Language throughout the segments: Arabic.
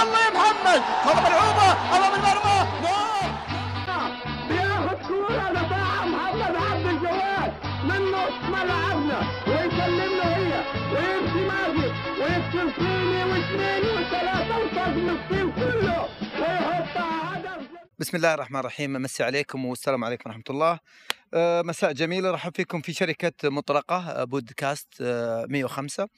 يلا يا محمد. خطا ملعوبه امام المرمى جول بياخد كورة دفاع محمد عبد الجواد. من نص ملعبنا ويسلم له هي. ويمشي ماجد. ويكسر فيني واثنين وثلاثة وصدم الصين كله. ويحطها هدف بسم الله الرحمن الرحيم. مسي عليكم والسلام عليكم ورحمة الله. آه، مساء جميل. أرحب فيكم في شركة مطرقة آه، بودكاست آه، 105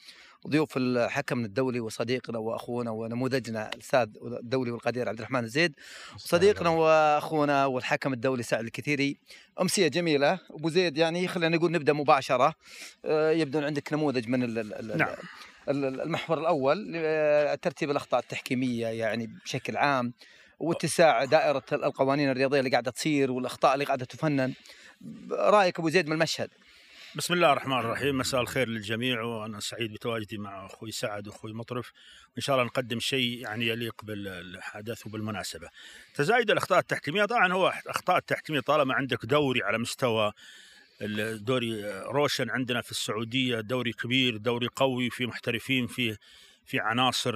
ضيوف الحكم الدولي وصديقنا وأخونا ونموذجنا الأستاذ الدولي والقدير عبد الرحمن الزيد وصديقنا وأخونا والحكم الدولي سعد الكثيري. أمسية جميلة. أبو زيد يعني خلينا نقول نبدأ مباشرة. آه، يبدو عندك نموذج من ال- نعم. ال- المحور الأول آه، ترتيب الأخطاء التحكيمية يعني بشكل عام واتساع دائرة القوانين الرياضية اللي قاعدة تصير والأخطاء اللي قاعدة تفنن. رأيك أبو زيد من المشهد؟ بسم الله الرحمن الرحيم. مساء الخير للجميع وأنا سعيد بتواجدي مع أخوي سعد واخوي مطرف. وإن شاء الله نقدم شيء يعني يليق بالحدث وبالمناسبة. تزايد الأخطاء التحكيمية. طبعا هو أخطاء التحكيمية طالما عندك دوري على مستوى الدوري روشن عندنا في السعودية دوري كبير دوري قوي في محترفين في في عناصر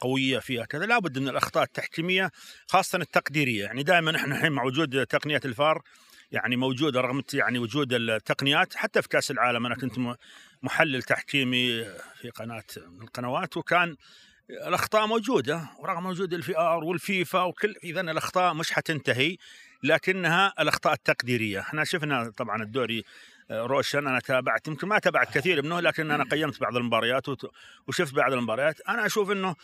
قوية فيها كذا لابد من الأخطاء التحكيمية خاصة التقديرية. يعني دائما إحنا الحين مع وجود تقنية الفار يعني موجودة رغم يعني وجود التقنيات حتى في كأس العالم. أنا كنت محلل تحكيمي في قناة من القنوات وكان الأخطاء موجودة ورغم وجود الفي ار والفيفا وكل هذا الأخطاء مش حتنتهي لكنها الأخطاء التقديرية. إحنا شفنا طبعا الدوري آه، روشن أنا تابعت يمكن ما تابعت كثير منه لكن أنا قيمت بعض المباريات وشفت بعض المباريات. أنا أشوف إنه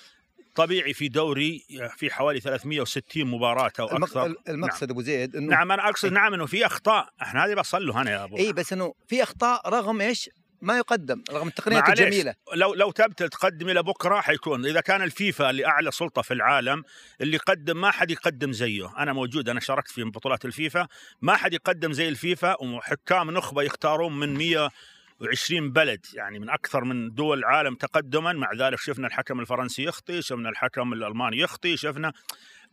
طبيعي في دوري في حوالي 360 مباراة أو المق- أكثر. المقصد أبو زيد إنه نعم أنا أقصد نعم إنه في أخطاء. إحنا هذه بصل له أنا يا أبو. اي بس إنه في أخطاء رغم إيش؟ ما يقدم رغم التقنيات الجميلة. لو لو تبت تقدم إلى بكرة حيكون. إذا كان الفيفا اللي أعلى سلطة في العالم اللي يقدم ما حد يقدم زيه. أنا موجود أنا شاركت في بطولات الفيفا. ما حد يقدم زي الفيفا وحكام نخبة يختارون من 120 بلد يعني من أكثر من دول العالم تقدما مع ذلك شفنا الحكم الفرنسي يخطي شفنا الحكم الألماني يخطي شفنا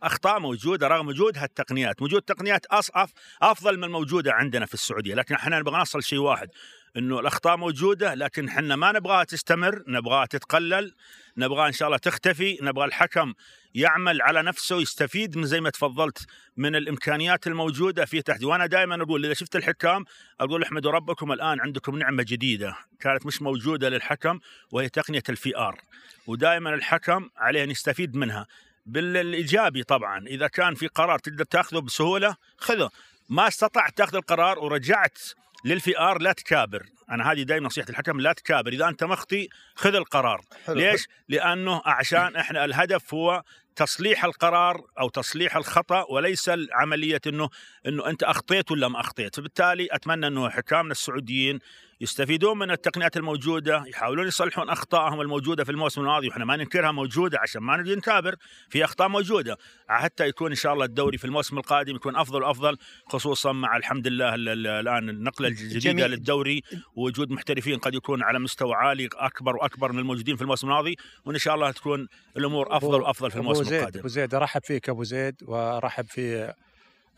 أخطاء موجودة رغم وجود هالتقنيات وجود تقنيات اصعب أفضل من الموجودة عندنا في السعودية لكن إحنا نبغى نصل شيء واحد إنه الأخطاء موجودة لكن إحنا ما نبغاها تستمر نبغاها تتقلل نبغى إن شاء الله تختفي نبغى الحكم يعمل على نفسه يستفيد من زي ما تفضلت من الإمكانيات الموجودة في تحدي وأنا دائما أقول إذا شفت الحكام أقول احمدوا ربكم الآن عندكم نعمة جديدة كانت مش موجودة للحكم وهي تقنية الفي ار ودائما الحكم عليه أن يستفيد منها. بالإيجابي طبعا. إذا كان في قرار تقدر تأخذه بسهولة خذه. ما استطعت تأخذ القرار ورجعت للفي ار لا تكابر. أنا هذه دائما نصيحة الحكم لا تكابر. إذا أنت مخطي خذ القرار. حلو. ليش؟ لأنه عشان إحنا الهدف هو تصليح القرار أو تصليح الخطأ وليس عمليه إنه إنه أنت أخطيت ولا ما أخطيت. فبالتالي أتمنى إنه حكامنا السعوديين يستفيدون من التقنيات الموجودة يحاولون يصلحون أخطائهم الموجودة في الموسم الماضي وإحنا ما ننكرها موجودة عشان ما نجي نكابر في أخطاء موجودة. حتى يكون إن شاء الله الدوري في الموسم القادم يكون أفضل وأفضل خصوصا مع الحمد لله ال- ال- الآن النقلة الجديدة جميل. للدوري ووجود محترفين قد يكون على مستوى عالي أكبر وأكبر من الموجودين في الموسم الماضي وإن شاء الله تكون الأمور أفضل وأفضل في أبو الموسم زيد القادم. أبو زيد أرحب فيك أبو زيد وأرحب في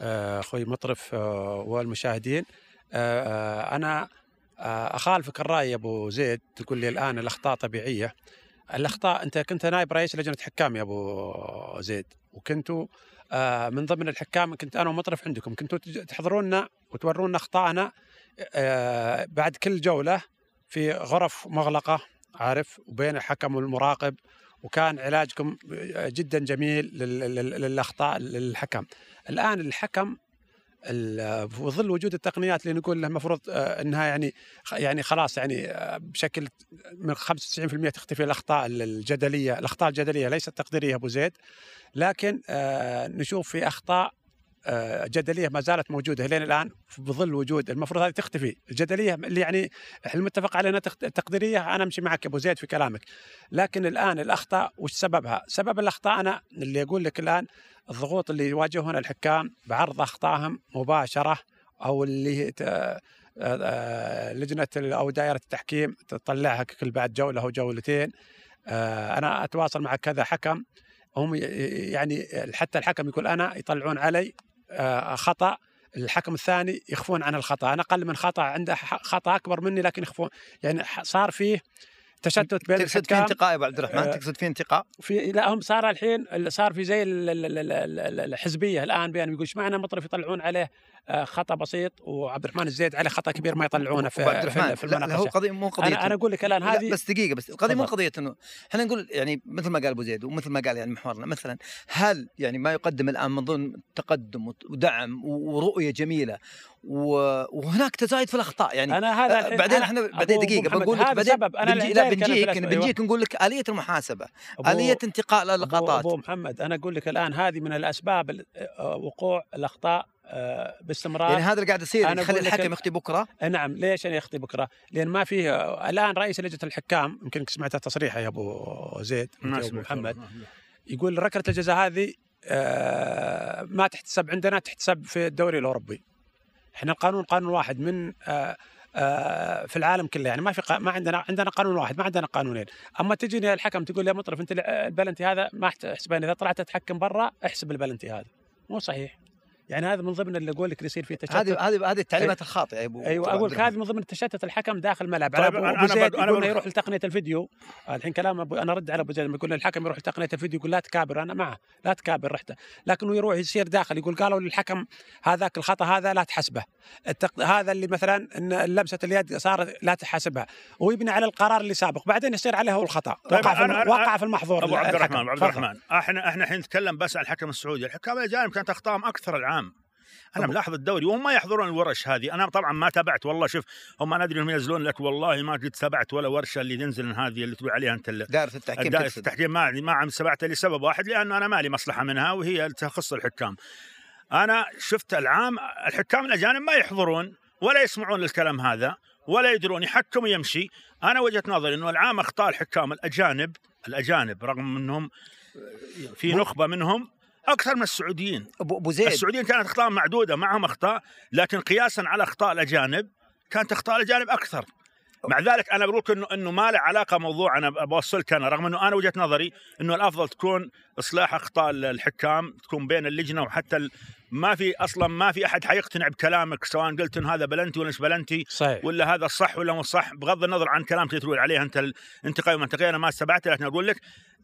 آه، أخوي مطرف آه، والمشاهدين. آه، أنا أخالفك الرأي يا أبو زيد تقول لي الآن الأخطاء طبيعية. الأخطاء أنت كنت نائب رئيس لجنة حكام يا أبو زيد وكنتوا آه، من ضمن الحكام كنت أنا ومطرف عندكم كنتوا تحضرونا وتورونا اخطائنا آه، بعد كل جولة في غرف مغلقة عارف وبين الحكم والمراقب وكان علاجكم جدا جميل لل- لل- للأخطاء للحكم. الآن الحكم في ظل وجود التقنيات اللي نقول له المفروض آه، إنها يعني يعني خلاص يعني آه، بشكل من 95% تختفي الأخطاء الجدلية، الأخطاء الجدلية ليست تقديرية أبو زيد لكن آه، نشوف في أخطاء آه، جدليه ما زالت موجودة لين الآن بظل وجود. المفروض هذه تختفي، الجدلية اللي يعني المتفق عليها تقديرية أنا أمشي معك أبو زيد في كلامك، لكن الآن الأخطاء وش سببها؟ سبب الأخطاء أنا اللي أقول لك الآن الضغوط اللي يواجهون الحكام بعرض أخطائهم مباشرة أو اللي آه، آه، لجنة أو دائرة التحكيم تطلعها كل بعد جولة أو جولتين. أنا أتواصل مع كذا حكم. هم يعني حتى الحكم يقول أنا يطلعون علي خطأ الحكم الثاني يخفون عن الخطأ. أنا أقل من خطأ عنده خطأ أكبر مني لكن يخفون. يعني صار فيه تشتت بين تقصد في انتقاء يا أبو عبد الرحمن؟ آه، تقصد في انتقاء؟ في لا هم صار الحين صار في زي ال- ال- ال- ال- ال- الحزبية الآن بين يقول إيش معنى مطرف يطلعون عليه؟ آه، خطأ بسيط وعبد الرحمن الزيد عليه خطأ كبير ما يطلعونه في عبد الرحمن في لا هو المناقشة. قضية مو قضية. أنا أنا أقول لك الآن لا هذه بس دقيقة بس القضية مو. قضية إنه إحنا نقول يعني مثل ما قال أبو زيد ومثل ما قال يعني محورنا مثلا هل يعني ما يقدم الآن من ضمن تقدم ودعم ورؤية جميلة وهناك تزايد في الأخطاء؟ يعني أنا هذا آه، بعدين أنا- إحنا بعدين دقيقة بقول لك بعدين سبب. أنا بنجي لا أنا بنجيك الأسبوع- بنجيك نقول لك آلية المحاسبة آلية انتقاء اللقطات. أبو محمد أنا أقول لك الآن هذه من الأسباب ال- آه، وقوع الأخطاء آه، باستمرار يعني هذا اللي قاعد يصير أنا يخلي الحكم ال- يخطي بكرة نعم ليش أنا يخطي بكرة؟ لأن ما فيه الآن رئيس لجنة الحكام يمكن سمعت تصريحه يا أبو زيد يا أبو سمعت محمد والله. يقول ركلة الجزاء هذه آه، ما تحتسب عندنا تحتسب في الدوري الأوروبي. إحنا القانون قانون واحد من آه، آه، في العالم كله يعني ما في ما عندنا عندنا قانون واحد ما عندنا قانونين أما تجيني الحكم تقول لي يا مطرف أنت البلنتي هذا ما تحسبين إذا طلعت تتحكم برا احسب البلنتي هذا مو صحيح يعني هذا من ضمن اللي أقول لك اللي يصير فيه تشتت. هذه هذه هذه التعليمات الخاطئة يا أبو أيوه أقول لك هذه من ضمن تشتت الحكم داخل الملعب طيب على أبو أنا- أنا زيد أنا يقول بق- يروح لتقنية الفيديو. الحين كلام أبو أنا ارد على أبو زيد لما يقول الحكم يروح لتقنية الفيديو يقول لا تكابر أنا معه لا تكابر رحته لكنه يروح يصير داخل يقول قالوا للحكم هذاك الخطأ هذا لا تحسبه. التق... هذا اللي مثلا إن لمسة اليد صارت لا تحاسبها ويبني على القرار اللي سابق بعدين يصير عليه هو الخطأ. طيب وقع, في أنا-. أنا- وقع في المحظور أبو عبد. الرحمن ابو عبد. الرحمن. إحنا إحنا الحين نتكلم بس عن الحكم السعودي، الحكام الاجانب كانت اخطائهم أكثر العام. أنا أبو- ملاحظ الدوري وهم ما يحضرون الورش هذه، أنا طبعا ما تابعت والله شوف هم أنا أدري انهم ينزلون لك والله ما قد تابعت ولا ورشة اللي تنزل هذه اللي تقول عليها أنت دائرة التحكيم تقصد. التحكيم. ما ما عم سبعت لسبب واحد لأنه أنا مالي مصلحة منها وهي تخص الحكام. أنا شفت العام الحكام الأجانب ما يحضرون ولا يسمعون للكلام هذا ولا يدرون يحكم ويمشي أنا وجهة نظري إنه العام أخطاء الحكام الأجانب الأجانب رغم إنهم في نخبة منهم. أكثر من السعوديين. ابو زيد. السعوديين كانت أخطاء معدودة معهم أخطاء لكن قياسا على أخطاء الأجانب كانت أخطاء الأجانب أكثر. مع ذلك أنا بقول لك إنه انه ما له علاقة موضوع أنا بوصلك أنا رغم إنه أنا وجهة نظري إنه الأفضل تكون إصلاح أخطاء الحكام تكون بين اللجنة وحتى ال- ما في أصلا ما في أحد حيقتنع بكلامك سواء قلت ان هذا بلنتي ولا مش بلنتي صحيح. ولا هذا صح ولا مو صح بغض النظر عن كلام تقول عليه أنت الانتقاء ومنطقي أنا ما استبعت لكن أقول لك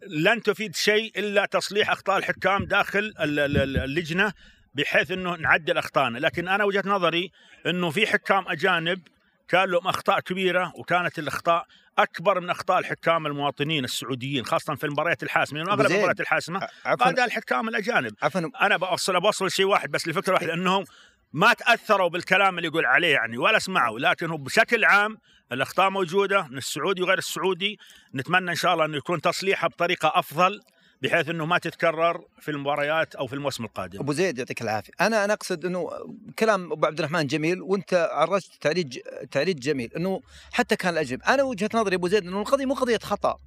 لن تفيد شيء إلا تصليح أخطاء الحكام داخل ال- ال- ال- اللجنة بحيث إنه نعدل أخطائنا. لكن أنا وجهة نظري إنه في حكام أجانب كان لهم أخطاء كبيرة وكانت الأخطاء أكبر من أخطاء الحكام المواطنين السعوديين خاصة في المباريات الحاسمة لأنه أغلب. المباريات الحاسمة بعد الحكام الأجانب. عفوا أنا بوصل بوصل شيء واحد بس لفكرة واحدة إنهم ما تأثروا بالكلام اللي يقول عليه يعني ولا سمعوا لكن هو بشكل عام الأخطاء موجودة من السعودي وغير السعودي. نتمنى إن شاء الله إنه يكون تصليحها بطريقة أفضل. بحيث إنه ما تتكرر في المباريات أو في الموسم القادم. أبو زيد يعطيك العافية. أنا أنا أقصد إنه كلام أبو عبد الرحمن جميل وأنت عرجت تعريج تعريج جميل إنه حتى كان الأجنبي. أنا وجهة نظري أبو زيد إنه القضية مو قضية خطأ.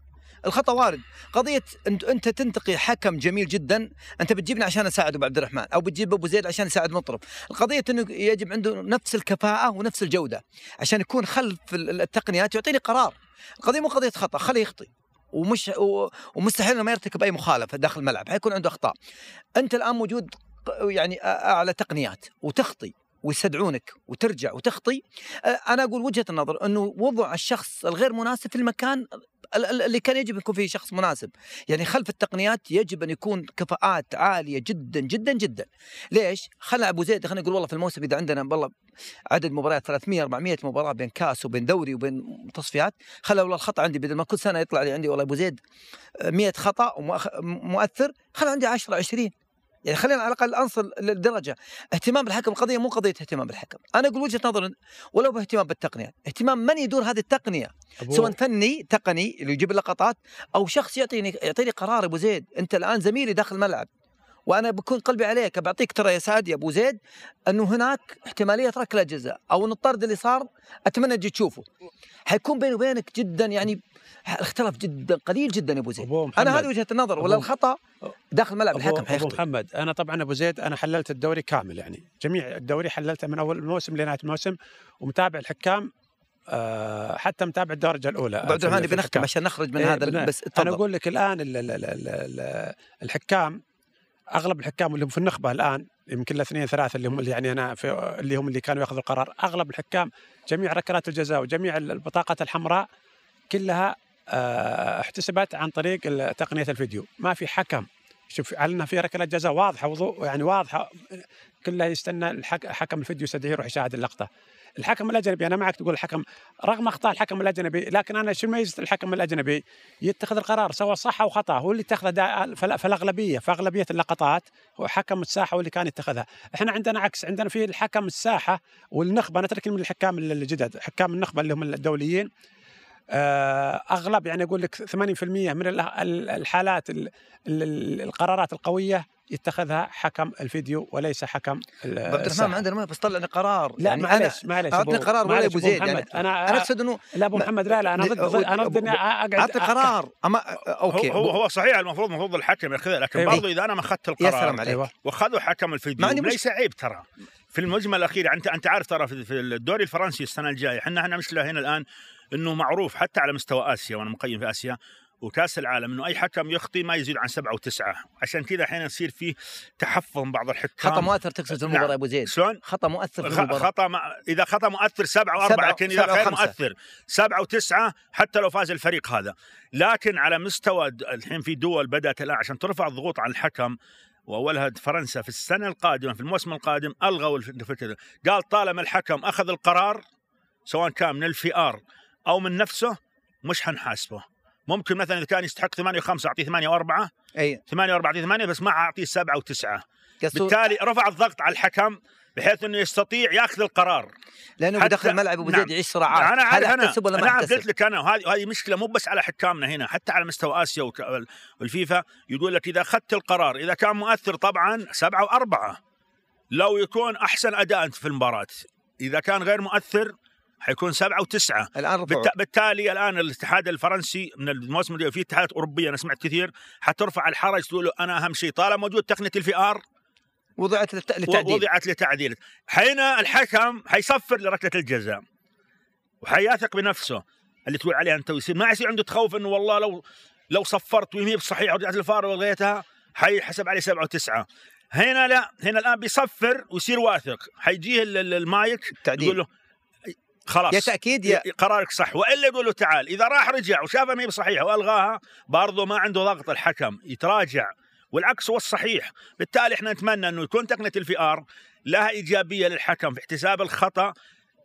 الخطأ وارد. قضية أنت أنت تنتقي حكم جميل جدا أنت بتجيبني عشان أساعد أبو عبد الرحمن أو بتجيب أبو زيد عشان يساعد مطرب. القضية إنه يجب عنده نفس الكفاءة ونفس الجودة عشان يكون خلف ال- التقنيات يعطيني قرار. القضية مو قضية خطأ خليه يخطي ومش ومستحيل إنه ما يرتكب أي مخالفة داخل الملعب حيكون عنده أخطاء. أنت الآن موجود يعني أعلى تقنيات وتخطي ويستدعونك وترجع وتخطي. أنا أقول وجهة النظر إنه وضع الشخص الغير مناسب في المكان ال- ال- اللي كان يجب يكون فيه شخص مناسب. يعني خلف التقنيات يجب أن يكون كفاءات عالية جدا جدا جدا. ليش؟ خلى أبو زيد خلينا نقول والله في الموسم إذا عندنا والله عدد مباريات 300 400 مباراة بين كاس وبين دوري وبين تصفيات خلى والله الخطأ عندي بدل ما كل سنة يطلع لي عندي والله أبو زيد 100 خطأ ومؤثر خلى عندي 10 20 يعني خلينا على الأقل انصل للدرجه اهتمام بالحكم القضية مو قضية اهتمام بالحكم. أنا أقول وجهة نظر ولو باهتمام بالتقنية اهتمام من يدور هذه التقنية؟ أبو- سواء فني تقني اللي يجيب اللقطات أو شخص يعطيني يعطيني قرار أبو زيد أنت الآن زميلي داخل الملعب. وأنا بكون قلبي عليك. بعطيك ترى يا سعد يا أبو زيد أنه هناك احتمالية ركلة جزاء أو أن الطرد اللي صار أتمنى تجي تشوفه. حيكون بيني وبينك جدا يعني اختلف جدا قليل جدا يا أبو زيد. أبو. أنا هذه وجهة النظر ولا الخطأ داخل الملعب الحكم حيخطئ. محمد أنا طبعا أبو زيد أنا حللت الدوري كامل يعني. جميع الدوري حللته من أول الموسم لنهاية الموسم ومتابع الحكام آه حتى متابع الدرجة الأولى. ابو عبد الرحمن في- في نبي نختم الحكام. عشان نخرج من إيه، هذا بنا- بس أنا تفضل. أقول لك الآن ال ال ال ال ال الحكام أغلب الحكام اللي هم في النخبة الآن يمكن الاثنين ثلاثة اللي هم اللي يعني أنا في اللي هم اللي كانوا يأخذوا القرار. أغلب الحكام جميع ركلات الجزاء وجميع البطاقات الحمراء كلها آه، احتسبت عن طريق تقنية الفيديو. ما في حكم. شوف على في ركله جزاء واضحة وضوء يعني واضحة كلها يستنى الحك... حكم الفيديو يستدعيه يروح يشاهد اللقطة. الحكم الأجنبي أنا معك تقول الحكم رغم أخطاء الحكم الأجنبي لكن أنا شو ميزة الحكم الأجنبي؟ يتخذ القرار سواء صح أو خطأ هو اللي اتخذه فالأغلبية في اغلبيه اللقطات هو حكم الساحة هو اللي كان يتخذها. إحنا عندنا عكس عندنا في الحكم الساحة والنخبة نترك من الحكام الجدد حكام النخبة اللي هم الدوليين آه، أغلب يعني أقول لك 80% من ال- ال- الحالات ال- ال- القرارات القوية يتخذها حكم الفيديو وليس حكم عبد الرحمن عندنا ما بس طلعني قرار. لا يعني معلش معلش اعطني قرار ولا أبو زيد يعني. أنا أنا اقصد إنه لا أبو محمد لا لا أنا ضد ضد- أنا ضد إني اقعد اعطي قرار اما أوكي. هو هو صحيح المفروض المفروض الحكم ياخذها لكن أيوة. برضو إذا أنا ما أخذت يا القرار سلام عليك. وأخذوا حكم الفيديو ليس عيب ترى. في المجمل الأخير انت أنت عارف ترى في في الدوري الفرنسي السنة الجاية إحنا عندنا مشكله هنا الآن إنه معروف حتى على مستوى آسيا وأنا مقيم في آسيا وكأس العالم إنه أي حكم يخطي ما يزيد عن سبعة وتسعة. عشان كذا أحيانا يصير فيه تحفظ من بعض الحكام. خطأ مؤثر تقصد نعم. المباراة أبو زيد؟ شلون؟ خطأ مؤثر في المباراة. خطأ ما إذا خطأ مؤثر سبعة سبعة- واربعه لكن إذا غير وخمسة. مؤثر. سبعة وتسعة حتى لو فاز الفريق هذا. لكن على مستوى الحين في دول بدأت الآن عشان ترفع الضغوط عن الحكم وأولها فرنسا في السنة القادمة في الموسم القادم ألغوا الف- الفكرة قال طالما الحكم أخذ القرار سواء كان من الفي ار أو من نفسه مش حنحاسبه. ممكن مثلا إذا كان يستحق 8 و5 أعطيه 8 و4 أي. 8 و4 أعطيه 8 بس ما أعطيه 7 و9 قصده بالتالي رفع الضغط على الحكم بحيث إنه يستطيع يأخذ القرار. لأنه بدخل الملعب أبو نعم. زيد يعيش صراعات. أنا عارف هل أنا ولا ما عارف قلت لك أنا وهذه وهذه مشكلة مو بس على حكامنا هنا حتى على مستوى آسيا والفيفا. يقول لك إذا أخذت القرار إذا كان مؤثر طبعا سبعة وأربعة. لو يكون أحسن أداء أنت في المباراة. إذا كان غير مؤثر حيكون سبعة وتسعة. الآن رفعوا بالت... بالتالي الآن الاتحاد الفرنسي من الموسم الجاي في اتحادات أوروبية أنا سمعت كثير حترفع الحرج تقول له أنا أهم شيء طالما موجود تقنية الفي آر وضعت للتعديل وضعت لتعديل. حين الحكم حيصفر لركلة الجزاء. وحيثق بنفسه. اللي تقول عليها أنت ويصير. ما يصير عنده تخوف إنه والله لو لو صفرت وهي بصحيح ورجعت الفار ولغيتها حيحسب عليه سبعة وتسعة. هنا لا هنا الآن بيصفر ويصير واثق. حيجيه ال- ال- المايك تعديل. يقول له خلاص. يا تاكيد يا قرارك صح. وإلا يقول له تعال إذا راح رجع وشافها ما هي بصحيحة وألغاها برضه ما عنده ضغط الحكم يتراجع. والعكس هو الصحيح. بالتالي إحنا نتمنى إنه يكون تقنية الفي آر لها إيجابية للحكم في احتساب الخطأ.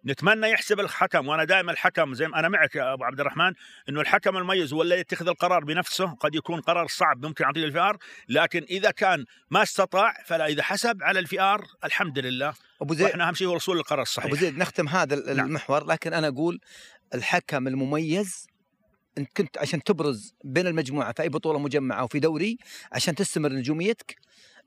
نتمنى يحسب الحكم وأنا دائما الحكم زي ما أنا معك يا أبو عبد الرحمن إنه الحكم المميز هو الذي يتخذ القرار بنفسه قد يكون قرار صعب ممكن طريق الفي آر لكن إذا كان ما استطاع فلا إذا حسب على الفي آر الحمد لله أبو زيد وإحنا أهم شيء هو الوصول للقرار أبو الصحيح زيد نختم هذا نعم. المحور لكن أنا أقول الحكم المميز انت كنت عشان تبرز بين المجموعة في أي بطولة مجمعة وفي دوري عشان تستمر نجوميتك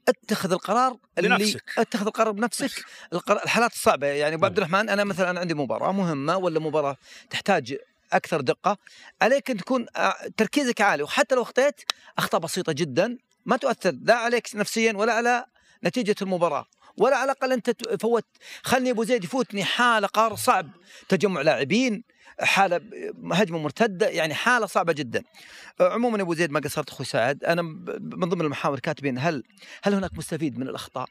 أتخذ القرار اللي بنفسك. أتخذ القرار بنفسك. القرار الحالات الصعبة. يعني ابو عبد الرحمن أنا مثلا عندي مباراة مهمة ولا مباراة تحتاج أكثر دقة عليك أن تكون آه، تركيزك عالي. وحتى لو اخطيت أخطاء بسيطة جدا ما تؤثر لا عليك نفسيا ولا على نتيجة المباراة. ولا على الأقل أنت فوت خلني أبو زيد يفوتني حالة قرار صعب. تجمع لاعبين حالة هجمة مرتدة يعني حالة صعبة جدا. عموما أبو زيد ما قصرت أخوي سعد. أنا من ضمن المحاور كاتبين هل هل هناك مستفيد من الأخطاء؟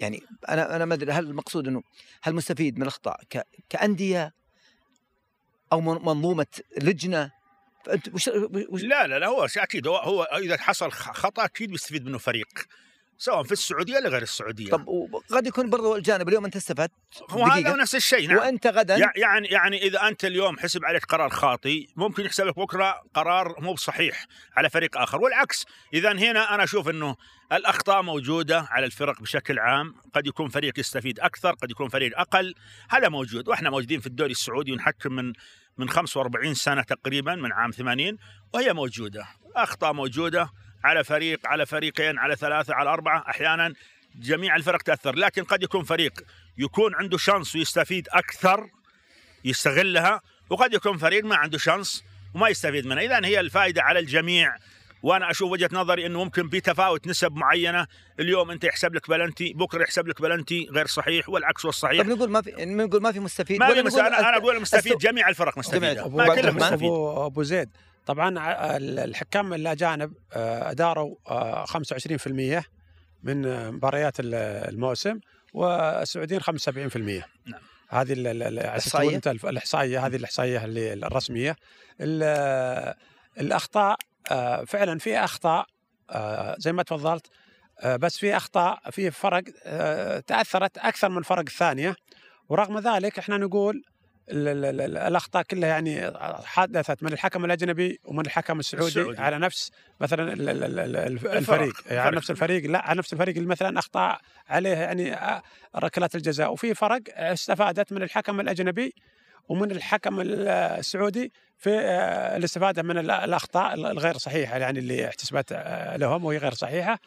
يعني أنا أنا ما أدري هل المقصود إنه هل مستفيد من الأخطاء كأندية أو من- منظومة لجنة؟ وش, وش لا لا لا هو أكيد. هو, هو إذا حصل خطأ أكيد بيستفيد منه فريق. سواء في السعودية ولا غير السعودية. طب وقد يكون برضو الجانب اليوم أنت استفدت هو هذا دقيقة. هو نفس الشيء نعم. وأنت غدا؟ يع- يعني يعني إذا أنت اليوم حسب عليك قرار خاطئ ممكن يحسب لك بكرة قرار مو بصحيح على فريق آخر. والعكس إذا هنا أنا أشوف إنه الأخطاء موجودة على الفرق بشكل عام قد يكون فريق يستفيد أكثر قد يكون فريق أقل هذا موجود. وإحنا موجودين في الدوري السعودي ونحكم من من 45 سنة تقريبا من عام 80 وهي موجودة. أخطاء موجودة على فريق على فريقين على ثلاثة على أربعة أحيانا جميع الفرق تأثر. لكن قد يكون فريق يكون عنده شانس ويستفيد أكثر يستغلها وقد يكون فريق ما عنده شانس وما يستفيد منها اذا هي الفائدة على الجميع. وأنا أشوف وجهة نظري إنه ممكن بتفاوت نسب معينة. اليوم أنت يحسب لك بلنتي بكرة يحسب لك بلنتي غير صحيح والعكس هو الصحيح طب نقول ما في نقول ما في مستفيد؟ ما ولا في نقول مست... أنا أقول مستفيد جميع الفرق مستفيدة. أبو ما كلهم. مستفيد. أبو زيد. طبعا الحكام الأجانب آه، أداروا آه، 25% من آه، مباريات ال- الموسم والسعوديين 75% نعم. هذه ال- ال- ال- على أساس إحصائية؟ تقول انت الف- الإحصائية هذه الإحصائية اللي الرسمية ال- الأخطاء آه، فعلا في أخطاء آه، زي ما تفضلت آه، بس في أخطاء في فرق آه، تأثرت أكثر من فرق الثانية ورغم ذلك إحنا نقول الأخطاء كلها يعني حدثت من الحكم الأجنبي ومن الحكم السعودي, السعودي. على نفس مثلا. الفريق يعني على الفرق. نفس الفريق لا على نفس الفريق اللي مثلا اخطا عليه يعني ركلات الجزاء وفي فرق استفادت من الحكم الأجنبي ومن الحكم ال- السعودي في الاستفادة من ال- الأخطاء الغير صحيحة يعني اللي احتسبت لهم وهي غير صحيحة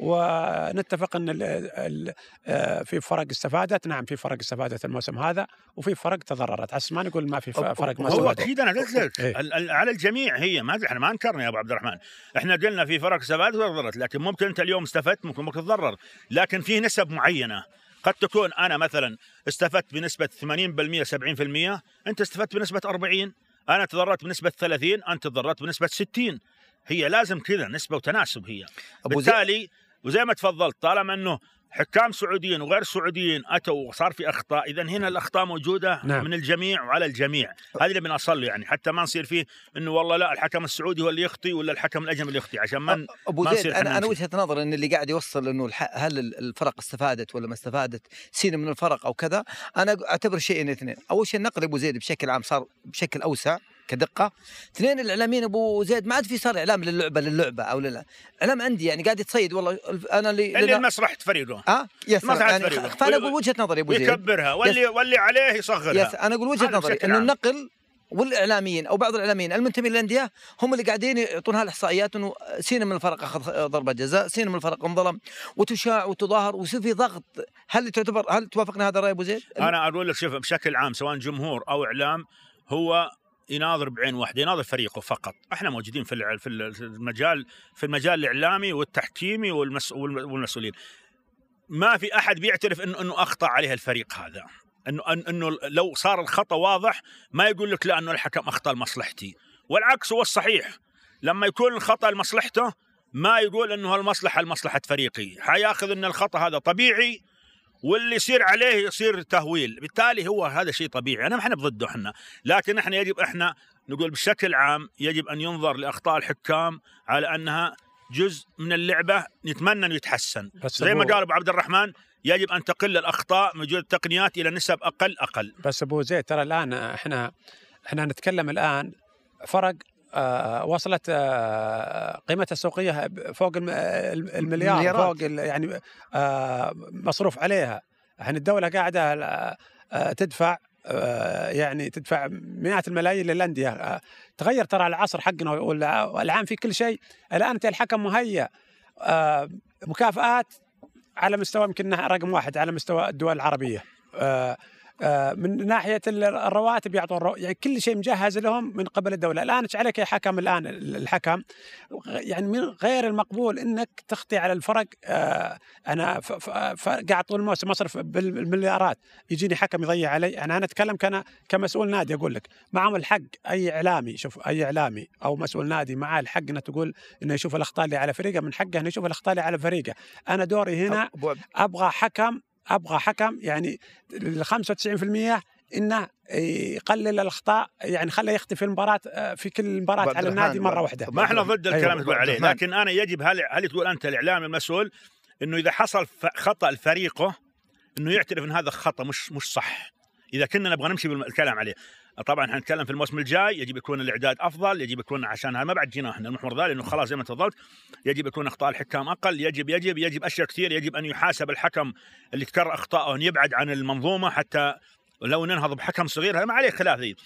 ونتفق إن ال- ال- آه، في فرق استفادت. نعم في فرق استفادت الموسم هذا وفي فرق تضررت. عشان ما نقول ما في فرق ما هو أكيد أنا قلت لك إيه. على الجميع هي ما إحنا ما انكرنا يا أبو عبد الرحمن. إحنا قلنا في فرق استفادت وتضررت لكن ممكن أنت اليوم استفدت ممكن ممكن تتضرر لكن في نسب معينة. قد تكون أنا مثلا استفدت بنسبة 80% 70% أنت استفدت بنسبة 40 أنا تضررت بنسبة 30 أنت تضررت بنسبة 60 هي لازم كذا نسبة وتناسب هي. بالتالي وزي ما تفضلت طالما إنه حكام سعوديين وغير سعوديين أتوا وصار في أخطاء اذا هنا الأخطاء موجودة نعم. من الجميع وعلى الجميع هذه اللي بنصل يعني حتى ما نصير فيه إنه والله لا الحكم السعودي هو اللي يخطي ولا الحكم الأجنبي اللي يخطي عشان ما أبو ما زيد أنا أنا. وجهة نظر إن اللي قاعد يوصل إنه الح... هل ال- الفرق استفادت ولا ما استفادت سين من الفرق أو كذا أنا أعتبر شيئين اثنين أول شيء النقل أبو زيد بشكل عام صار بشكل أوسع كدقة. اثنين الإعلاميين أبو زيد ما عاد في صار إعلام للعبة للعبة أو للا. إعلام عندي يعني قاعد يتصيد والله أنا اللي اللي لمصلحه فريقه آه؟ يس ما يعني تعرف فريقه. فانا أقول وجهة نظري أبو زيد. ويكبرها واللي واللي عليه يصغرها. يس أنا أقول وجهة نظري إنه. النقل والإعلاميين أو بعض الإعلاميين المنتمين للأندية هم اللي قاعدين يعطون هالاحصائيات إنه سين من الفرق أخذ ضربة جزاء، سين من الفرق انظلم وتشاع وتظاهر ويصير في ضغط، هل تعتبر هل توافقنا هذا الرأي أبو زيد؟ أنا أقول لك شوف بشكل عام سواء جمهور أو إعلام هو يناظر بعين واحدة يناظر فريقه فقط. إحنا موجودين في في المجال في المجال الإعلامي والتحكيمي والمس والم- والمسؤولين. ما في أحد بيعترف إنه إنه أخطأ عليه الفريق هذا. إنه إنه لو صار الخطأ واضح ما يقول لك لا إنه الحكم أخطأ لمصلحتي. والعكس هو الصحيح. لما يكون الخطأ لمصلحته ما يقول إنه المصلحه لمصلحة فريقي. حيأخذ إن الخطأ هذا طبيعي واللي يصير عليه يصير تهويل. بالتالي هو هذا شيء طبيعي. أنا ما إحنا ضده إحنا. لكن إحنا يجب إحنا نقول بشكل عام يجب أن ينظر لأخطاء الحكام على أنها جزء من اللعبة نتمنى إنه يتحسن. زي ما قال أبو عبد الرحمن يجب أن تقل الأخطاء من وجود التقنيات إلى نسب أقل أقل. بس أبو زيد ترى الآن إحنا إحنا نتكلم الآن فرق وصلت آه قيمتها السوقية فوق الم- المليار مليارات. فوق يعني آه مصروف عليها. يعني الدولة قاعدة آه تدفع آه يعني تدفع مئات الملايين للانديه آه تغير ترى العصر حقنا والع- والعام في كل شيء. الآن أنت الحكم مهيأ. آه مكافآت على مستوى يمكن رقم واحد على مستوى الدول العربية. آه آه، من ناحية ال- الرواتب يعطون. يعني كل شيء مجهز لهم من قبل الدولة، الآن إيش عليك يا حكم الآن الحكم يعني من غير المقبول إنك تخطي على الفرق آه أنا. قاعد طول الموسم اصرف بالمليارات يجيني حكم يضيع علي، أنا أنا أتكلم كان كمسؤول نادي أقول لك معهم الحق أي إعلامي شوف أي إعلامي أو مسؤول نادي معاه الحق إنه تقول إنه يشوف الأخطاء اللي على فريقه من حقه إنه يشوف الأخطاء اللي على فريقه، أنا دوري هنا أبغى حكم أبغى حكم يعني ال 95% إنه يقلل الأخطاء يعني خليه يخطي في المباراة آه، في كل مباراه على النادي مرة واحدة. ما إحنا ضد أيوة، الكلام اللي تقول عليه. لكن أنا يجب هل هل تقول أنت الإعلامي المسؤول إنه إذا حصل خطأ لفريقه إنه يعترف إن هذا خطا مش مش صح؟ إذا كنا نبغى نمشي بالكلام عليه. طبعا حنتكلم في الموسم الجاي يجب يكون الإعداد أفضل يجب يكون عشان ما بعد جينا إحنا المحور ذا لأنه خلاص زي ما تفضلت يجب يكون أخطاء الحكام أقل يجب يجب يجب أشياء كثير يجب أن يحاسب الحكم اللي تكرر اخطائه أن يبعد عن المنظومة حتى لو ننهض بحكم صغير هذا ما عليه خلاف ذي.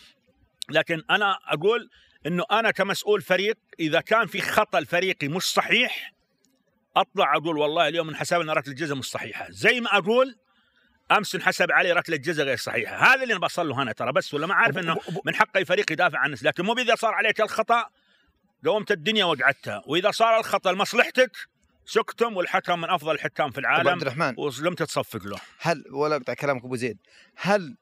لكن أنا أقول إنه أنا كمسؤول فريق إذا كان في خطأ الفريقي مش صحيح أطلع أقول والله اليوم انحسب لنا ركله جزاء مش صحيحة. زي ما أقول أمس انحسب علي ركلة جزاء غير صحيحة. هذا اللي أنا بصل له هنا ترى بس ولا ما عارف إنه من حق أي فريق يدافع عن نفسه لكن مو اذا صار عليك الخطأ قومت الدنيا وقعدتها. وإذا صار الخطأ لمصلحتك سكتم والحكم من أفضل الحكام في أبو عبد العالم الرحمن. ولم تتصفق له. هل ولا اقطع كلامك أبو زيد. هل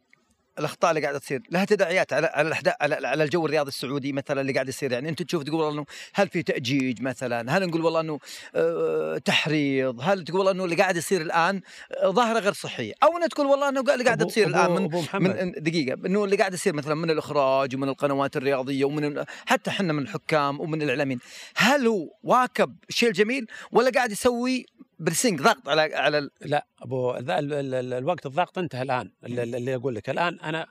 الأخطاء اللي قاعدة تصير لها تداعيات على على الاحداث على, على الجو الرياضي السعودي مثلا اللي قاعد يصير. يعني أنت تشوف تقول إنه هل في تأجيج مثلا؟ هل نقول والله إنه آه تحريض؟ هل تقول إنه اللي قاعد يصير الآن آه، ظاهرة غير صحية؟ أو إنه تقول والله إنه اللي قاعدة أبو- تصير الآن من أبو. من دقيقة إنه اللي قاعد يصير مثلا من الإخراج ومن القنوات الرياضية ومن حتى إحنا من الحكام ومن الإعلاميين. هل هو واكب الشيء الجميل ولا قاعد يسوي برسنج ضغط على على ال- لا أبو ال- ال- ال- الوقت الضغط انتهى الآن اللي, اللي أقول لك. الآن أنا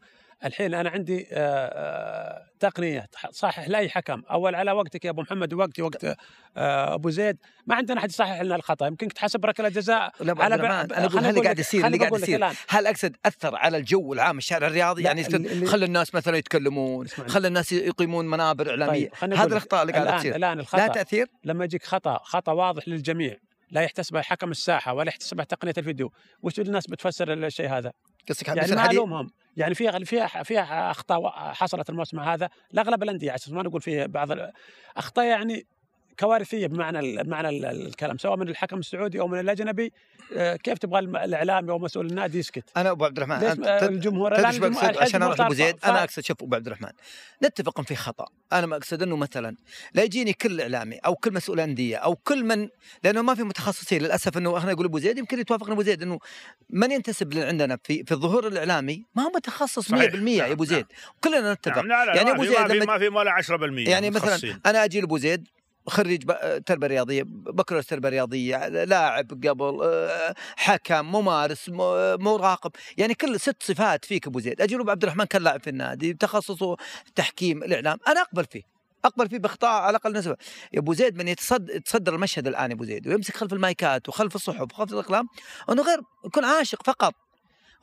الحين أنا عندي آه، آه، تقنيه تصحح لاي حكم أول على وقتك يا أبو محمد وقتي وقت آه، أبو زيد. ما عندنا احد يصحح لنا الخطأ. يمكن تحسب ركلة جزاء لا على ب- الرحمن، أنا أقول هل قاعد يصير اللي قاعد يصير. هل أقصد أثر على الجو العام الشارع الرياضي؟ لا، يعني خلى الناس مثلا يتكلمون. خلى الناس يقيمون منابر إعلامية. طيب هذه. الأخطاء اللي الآن تصير. الآن الخطأ. تأثير؟ لما يجيك خطأ. خطأ واضح للجميع. لا يحتسبه حكم الساحة ولا يحتسبه تقنية الفيديو. وش الناس بتفسر الشيء هذا؟ قصدك يعني ما الومهم يعني فيها فيها فيها أخطاء حصلت الموسم هذا لاغلب الأندية عشان ما نقول فيه بعض أخطاء يعني كوارثية بمعنى بمعنى ال- الكلام سواء من الحكم السعودي أو من الأجنبي آه، كيف تبغى الاعلامي أو مسؤول النادي يسكت؟ أنا أبو عبد الرحمن أنت الجمهور تدري عشان أروح ابو زيد أنا أقصد شوف أبو عبد الرحمن نتفق ان في خطأ أنا ما أقصد إنه مثلا لا يجيني كل إعلامي أو كل مسؤول أندية أو كل من لأنه ما في متخصصين للأسف إنه إحنا نقول أبو زيد يمكن يتوافقنا أبو زيد إنه من ينتسب عندنا في في الظهور الإعلامي ما هو متخصص 100% صحيح. يا نعم، أبو زيد كلنا نتفق نعم لا لا يعني أبو زيد ما في لما ما في ولا 10% يعني مثلا. أنا أجي لأبو زيد خريج تربية رياضية بكالوريوس تربية رياضية لاعب قبل آه، حكم ممارس مراقب يعني كل ست صفات فيك أبو زيد. له عبد الرحمن كان لاعب في النادي تخصصه تحكيم الإعلام. أنا أقبل فيه أقبل فيه بإخطاء على الأقل نسبة. يا أبو زيد من يتصد يتصدر المشهد الآن يا أبو زيد ويمسك خلف المايكات وخلف الصحف وخلف الأقلام إنه غير يكون عاشق فقط.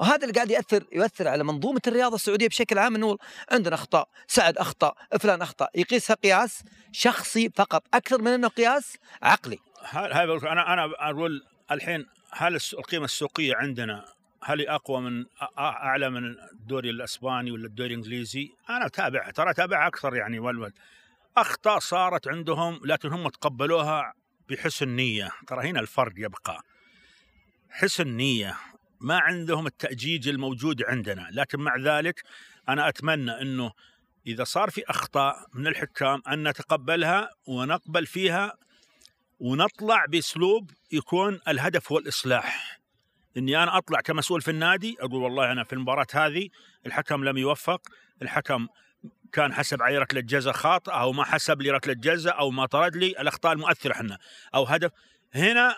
وهذا اللي قاعد يأثر يؤثر على منظومة الرياضة السعودية بشكل عام إنه عندنا أخطاء سعد أخطأ فلان أخطأ يقيسها قياس شخصي فقط أكثر من إنه قياس عقلي هل أنا أنا أقول الحين هل القيمة السوقية عندنا هل أقوى من أعلى من الدوري الإسباني ولا الدوري الإنجليزي؟ أنا اتابعها ترى اتابعها أكثر يعني والول أخطاء صارت عندهم لكن هم تقبلوها بحسن نية، ترى هنا الفرق يبقى. حسن نية ما عندهم التأجيج الموجود عندنا، لكن مع ذلك أنا أتمنى إنه إذا صار في أخطاء من الحكام أن نتقبلها ونقبل فيها ونطلع بأسلوب يكون الهدف هو الإصلاح. إني أنا أطلع كمسؤول في النادي أقول والله أنا في المباراة هذه الحكم لم يوفق الحكم كان حسب علي ركلة جزاء خاطئة أو ما حسب لي ركلة جزاء أو ما طرد لي الأخطاء المؤثرة إحنا أو هدف. هنا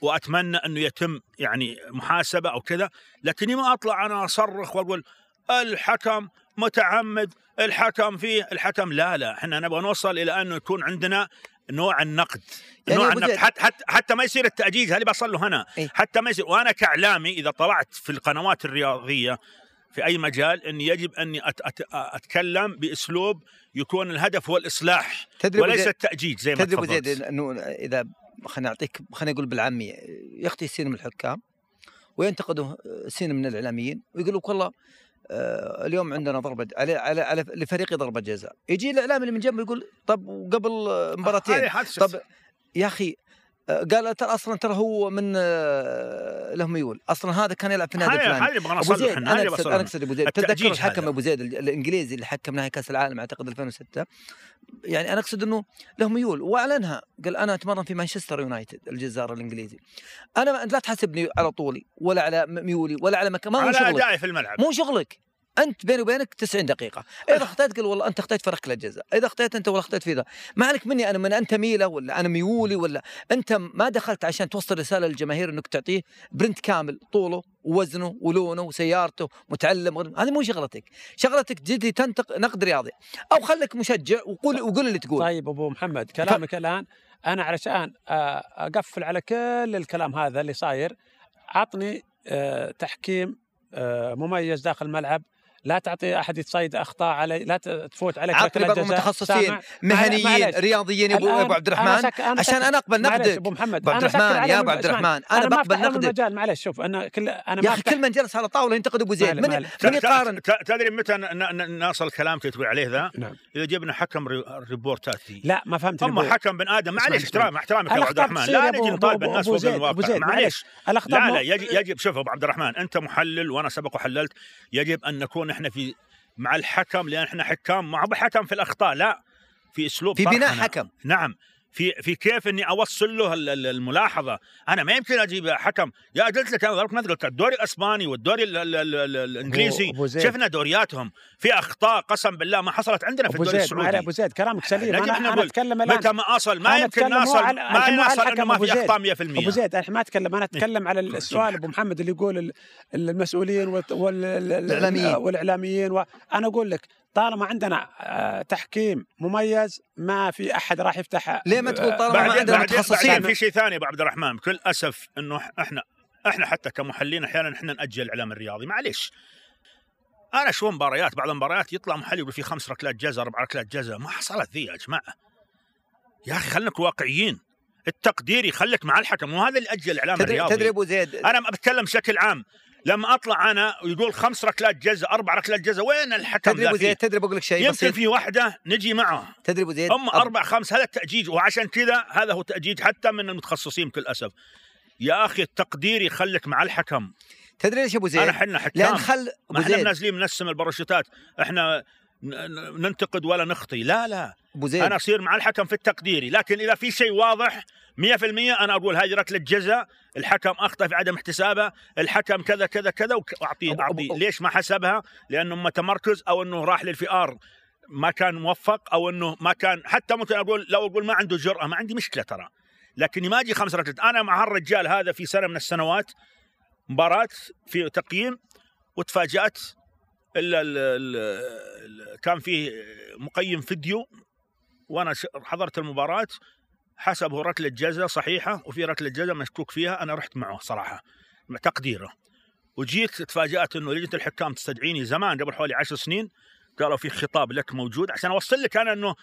وأتمنى انه يتم يعني محاسبة أو كذا لكني ما أطلع أنا أصرخ وأقول الحكم متعمد الحكم فيه الحكم لا لا إحنا نبغى نوصل إلى انه يكون عندنا نوع النقد يعني نوع النقد. حتى, حتى حتى ما يصير التاجيج هذه بصل له هنا إيه. حتى ما يصير وأنا كإعلامي إذا طلعت في القنوات الرياضية في أي مجال اني يجب أني أت أت أتكلم بأسلوب يكون الهدف هو الإصلاح تدري وليس التأجيج زي ما تدري تفضلت. إنه إذا خلينا نعطيك خلينا نقول بالعامية يخطي سين من الحكام وينتقده سين من الإعلاميين ويقول لك والله آه، اليوم عندنا ضربة على على, على لفريقي ضربه جزاء. يجي الإعلامي اللي من جنبه يقول طب وقبل آه، مباراتين طب يا أخي آه، قال ترى أصلا ترى هو من آه، له ميول. أصلا هذا كان يلعب في هذه الفلاني زيد إحنا أنا اقصد. أنا أقصد أبو زيد. تتذكر الحكم هذا. أبو زيد ال- الإنجليزي اللي حكم نهائي كأس العالم أعتقد 2006 يعني أنا أقصد إنه له ميول وأعلنها. قال أنا أتمرن في مانشستر يونايتد الجزار الإنجليزي. أنا ما- لا تحاسبني على طولي ولا على ميولي ولا على مكان ما هو على شغلك. ادائي في الملعب. مو شغلك. أنت بيني وبينك 90 دقيقة. إذا اخطيت قل والله أنت اخطيت في ركله جزاء إذا اخطيت أنت ولا اخطيت في ذا ما عليك مني أنا من أنت ميلة ولا أنا ميولي ولا. أنت ما دخلت عشان توصل رسالة للجماهير إنك تعطيه برنت كامل طوله ووزنه ولونه وسيارته متعلم هذه مو شغلتك. شغلتك جدي تنتق نقد رياضي. أو خليك مشجع وقول وقول اللي تقول. طيب أبو محمد كلامك الآن أنا علشان آه، أقفل على كل الكلام هذا اللي صاير عطني آه، تحكيم آه، مميز داخل الملعب لا تعطي أحد يتصيد أخطاء علي لا تفوت عليك عطني بعض جزاء. المتخصصين سامع؟ مهنيين معلش. رياضيين يا ابو أبو عبد أنا الرحمن سك- أنا عشان أنا أقبل معلش نقدك أبو محمد أبو عبد أنا الرحمن، يا أبو الم- عبد الرحمن، أنا ما بقبل نقدك. المجال معلش شوف أنا كل أنا يا أخي كل من جلس على طاولة ينتقد أبو زيد معلش، من معلش. من يقارن ت- تدري متى ن- ن- نصل الكلام تتوي عليه ذا؟ نعم إذا جبنا حكم ري- الريبورتات ذي لا ما فهمت أما حكم بن آدم معليش احترام احترامك يا ابو عبد الرحمن لا نجي نطالب الناس فوق الواقع الاخطاء لا لا يجب, يجب شوف ابو عبد الرحمن أنت محلل وأنا سبق وحللت يجب ان نكون إحنا في مع الحكم لأن إحنا حكام ما هو بحكم في الأخطاء لا. في أسلوب في بناء. حكم. نعم. في في كيف إني أوصل له ال- ال- الملاحظة. أنا ما يمكن أجيب حكم. يا قلت لك أنا ضربت مثل قلت الدوري الأسباني والدوري ال- ال- ال- ال- الإنجليزي. أبو. شفنا دورياتهم. في أخطاء قسم بالله ما حصلت عندنا في الدوري السعودي. أبو زيد كلامك سليم. أنا أنا نقول أتكلم الآن. متى ما أصل ما يمكن نصل على- ما نصل إنه ما أبو في زيد. اخطاء 100% أبو زيد أنا ما أتكلم أنا أتكلم على السؤال أبو محمد اللي يقول ال- المسؤولين والت- وال- ال- ال- الإعلاميين. والإعلاميين وأنا أقول لك طالما عندنا آه، تحكيم مميز ما في أحد راح يفتح ليه ما تقول طالما ما عندنا متخصصين بعدين في شيء ثاني يا أبو عبد الرحمن بكل أسف إنه إحنا إحنا حتى كمحللين أحيانا إحنا نأجل الاعلام الرياضي. معليش. أنا شو مباريات؟ بعض المباريات يطلع محل يقول في خمس ركلات جزاء أربع ركلات جزاء. ما حصلت ذي يا جماعة. يا أخي خلينا نكون واقعيين. التقدير يخليك مع الحكم وهذا اللي أجل الاعلام تدري الرياضي. تدري أبو زيد؟ أنا ما بتكلم بشكل عام. لما أطلع أنا ويقول خمس ركلات جزاء أربع ركلات جزاء وين الحكم تدري ابو؟ زيد تدري بقول لك شيء يمكن بسيط. في واحدة نجي معه. تدري ابو زيد هم أب- أربع خمس هذا التأجيج وعشان كذا هذا هو تاجيج حتى من المتخصصين بكل أسف. يا أخي التقدير يخليك مع الحكم. تدري ليش أبو زيد؟ انا حنا لأن حكام. خل ما ابو إحنا زيد. نازلين بنسم الباراشوتات. إحنا ننتقد ولا نخطي. لا لا. أبو زيد. أنا أصير مع الحكم في التقديري لكن إذا في شيء واضح 100% أنا أقول هذه ركلة جزاء الحكم أخطأ في عدم احتسابها الحكم كذا كذا كذا واعطيه اعطيه ليش ما حسبها؟ لأنه ما تمركز أو إنه راح للفي ار ما كان موفق أو إنه ما كان حتى ممكن أقول لو أقول ما عنده جرأة ما عندي مشكلة ترى. لكني ما أجي خمس ركلات. أنا مع هالرجال هذا في سنة من السنوات مباراة في تقييم وتفاجأت ال ال ال كان فيه مقيم فيديو وأنا حضرت المباراة حسبه ركله جزاء صحيحة وفي ركله جزاء مشكوك فيها أنا رحت معه صراحة مع تقديره. وجيت تفاجأت إنه لجنة الحكام تستدعيني زمان قبل حوالي عشر سنين قالوا في خطاب لك موجود عشان أوصل لك أنا إنه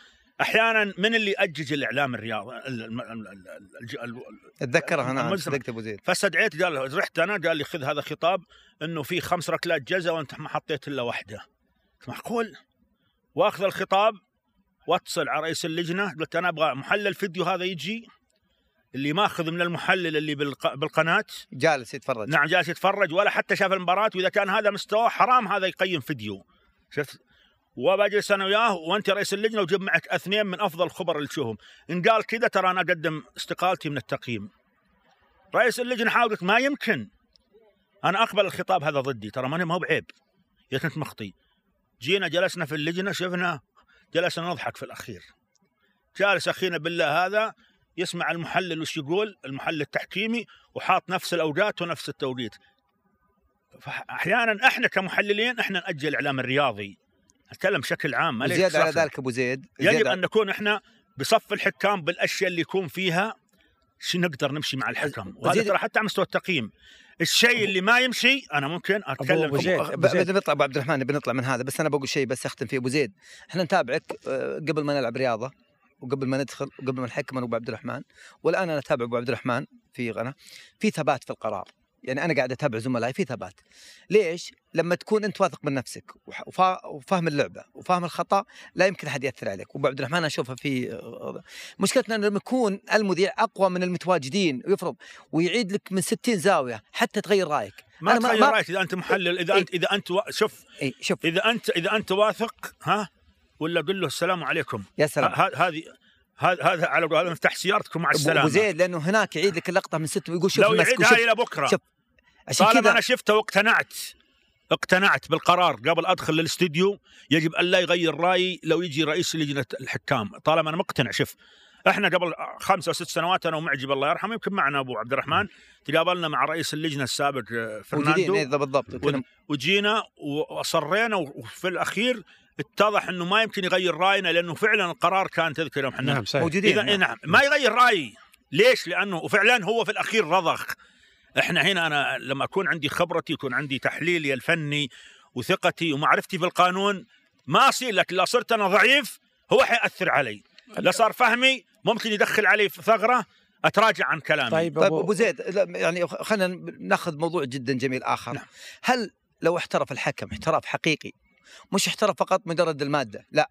أحيانا من اللي أجج الإعلام الرياضي أتذكرها أنا. صدقت أبو زيد. فاستدعيت قال رحت أنا قال لي خذ هذا خطاب إنه في خمس ركلات جزاء وأنت ما حطيت إلا واحدة. معقول؟ واخذ الخطاب واتصل على رئيس اللجنة قلت أنا أبغى محلل فيديو هذا يجي اللي ماخذ من المحلل اللي بالق- بالقناة. جالس يتفرج. نعم جالس يتفرج ولا حتى شاف المباراة وإذا كان هذا مستواه حرام هذا يقيم فيديو. شفت؟ وبجلس أنا وياه وانت رئيس اللجنة وجيب معك اثنين من افضل الخبراء اللي تشوفهم إن قال كذا ترى أنا أقدم استقالتي من التقييم. رئيس اللجنة حاول قلت ما يمكن أنا أقبل الخطاب هذا ضدي. ترى ما هو بعيب. يا كنت مخطي. جينا جلسنا في اللجنة شفنا جلسنا نضحك في الأخير. جالس أخينا بالله هذا يسمع المحلل وش يقول؟ المحلل التحكيمي وحاط نفس الأوقات ونفس التوقيت. أحيانا إحنا كمحللين إحنا نأجل الاعلام الرياضي. أتكلم بشكل عام ما على. ذلك أبو زيد يجب أن نكون إحنا بصف الحكام بالأشياء اللي يكون فيها شو نقدر نمشي مع الحكم. وهذا ترى حتى على مستوى التقييم. الشيء اللي ما يمشي أنا ممكن أتكلم أبو فيه. زيد. بنطلع ابو عبد الرحمن بنطلع من هذا بس أنا بقول شيء بس أختم فيه. أبو زيد إحنا نتابعك آه، قبل ما نلعب رياضة وقبل ما ندخل وقبل ما نحكم أنا أبو عبد الرحمن. والآن أنا أتابع أبو عبد الرحمن في قناه في ثبات في القرار. يعني أنا قاعد أتابع زملائي في ثبات. ليش؟ لما تكون أنت واثق من نفسك وفاهم اللعبة وفاهم الخطأ لا يمكن أحد يأثر عليك. وابو عبد الرحمن أنا أشوفها في آه، مشكلتنا إنه لما يكون المذيع أقوى من المتواجدين ويفرض ويعيد لك من 60 زاوية حتى تغير رأيك. ما تغير ما- رأيك إذا أنت محلل إذا إيه. أنت إذا أنت شوف اي شوف. إذا أنت إذا أنت واثق ها ولا قل له السلام عليكم؟ يا سلام. هذه هذا هذا على قول- هذا مفتاح سيارتكم مع أبو السلامة. أبو زيد لأنه هناك يعيد لك اللقطة من ست ويقول شوف لو يعيدها إلى بكرة. شوف. عشان طالما كذا أنا شفته واقتنعت اقتنعت بالقرار قبل أدخل للاستديو يجب الا يغير رايي لو يجي رئيس لجنة الحكام. طالما أنا مقتنع شوف إحنا قبل خمسة أو ست سنوات أنا ومعجب الله يرحمه يمكن معنا أبو عبد الرحمن تقابلنا مع رئيس اللجنة السابق آه، فرناندو. إيه، بالضبط وجينا وأصرينا وفي الأخير اتضح إنه ما يمكن يغير رأينا لأنه فعلا القرار كان تذكر يوم إحنا نعم صحيح. موجودين إذا إيه نعم. ما يغير رايي ليش؟ لأنه وفعلا هو في الأخير رضخ. إحنا هنا أنا لما أكون عندي خبرتي يكون عندي تحليلي الفني وثقتي ومعرفتي بالقانون ما اصير لكن لو صرت أنا ضعيف هو حيأثر علي. لا صار فهمي ممكن يدخل علي في ثغرة أتراجع عن كلامي. طيب طيب ابو زيد لا، يعني خلينا ناخذ موضوع جدا جميل آخر. نعم. هل لو احترف الحكم احتراف حقيقي مش احترف فقط مجرد المادة لا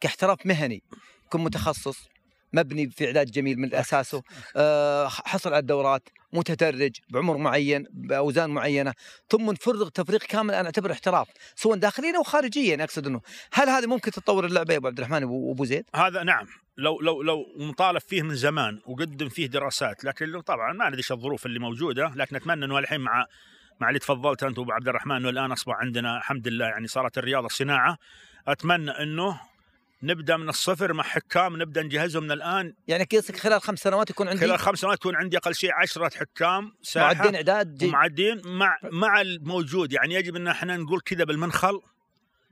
كاحتراف مهني يكون متخصص مبني في اعداد جميل من أساسه. آه حصل على الدورات متدرج بعمر معين باوزان معينة ثم نفرغ تفريغ كامل أنا أعتبره احتراف سواء داخليا أو خارجيا أقصد إنه. هل هذه ممكن تتطور اللعبه يا ابو عبد الرحمن وابو زيد؟ هذا نعم. لو لو لو مطالب فيه من زمان وقدم فيه دراسات لكن طبعا ما ندري إيش الظروف اللي موجودة لكن أتمنى إنه الحين مع مع اللي تفضلت أنت وأبو عبد الرحمن انه الان أصبح عندنا الحمد لله يعني صارت الرياضة صناعة أتمنى إنه نبدأ من الصفر مع حكام نبدأ نجهزهم من الآن. يعني قصدك خلال خمس سنوات يكون عندي خلال خمس سنوات يكون عندي أقل شيء عشرة حكام ساحة معدين إعداد جي- ومعدين مع مع الموجود. يعني يجب إن إحنا نقول كذا بالمنخل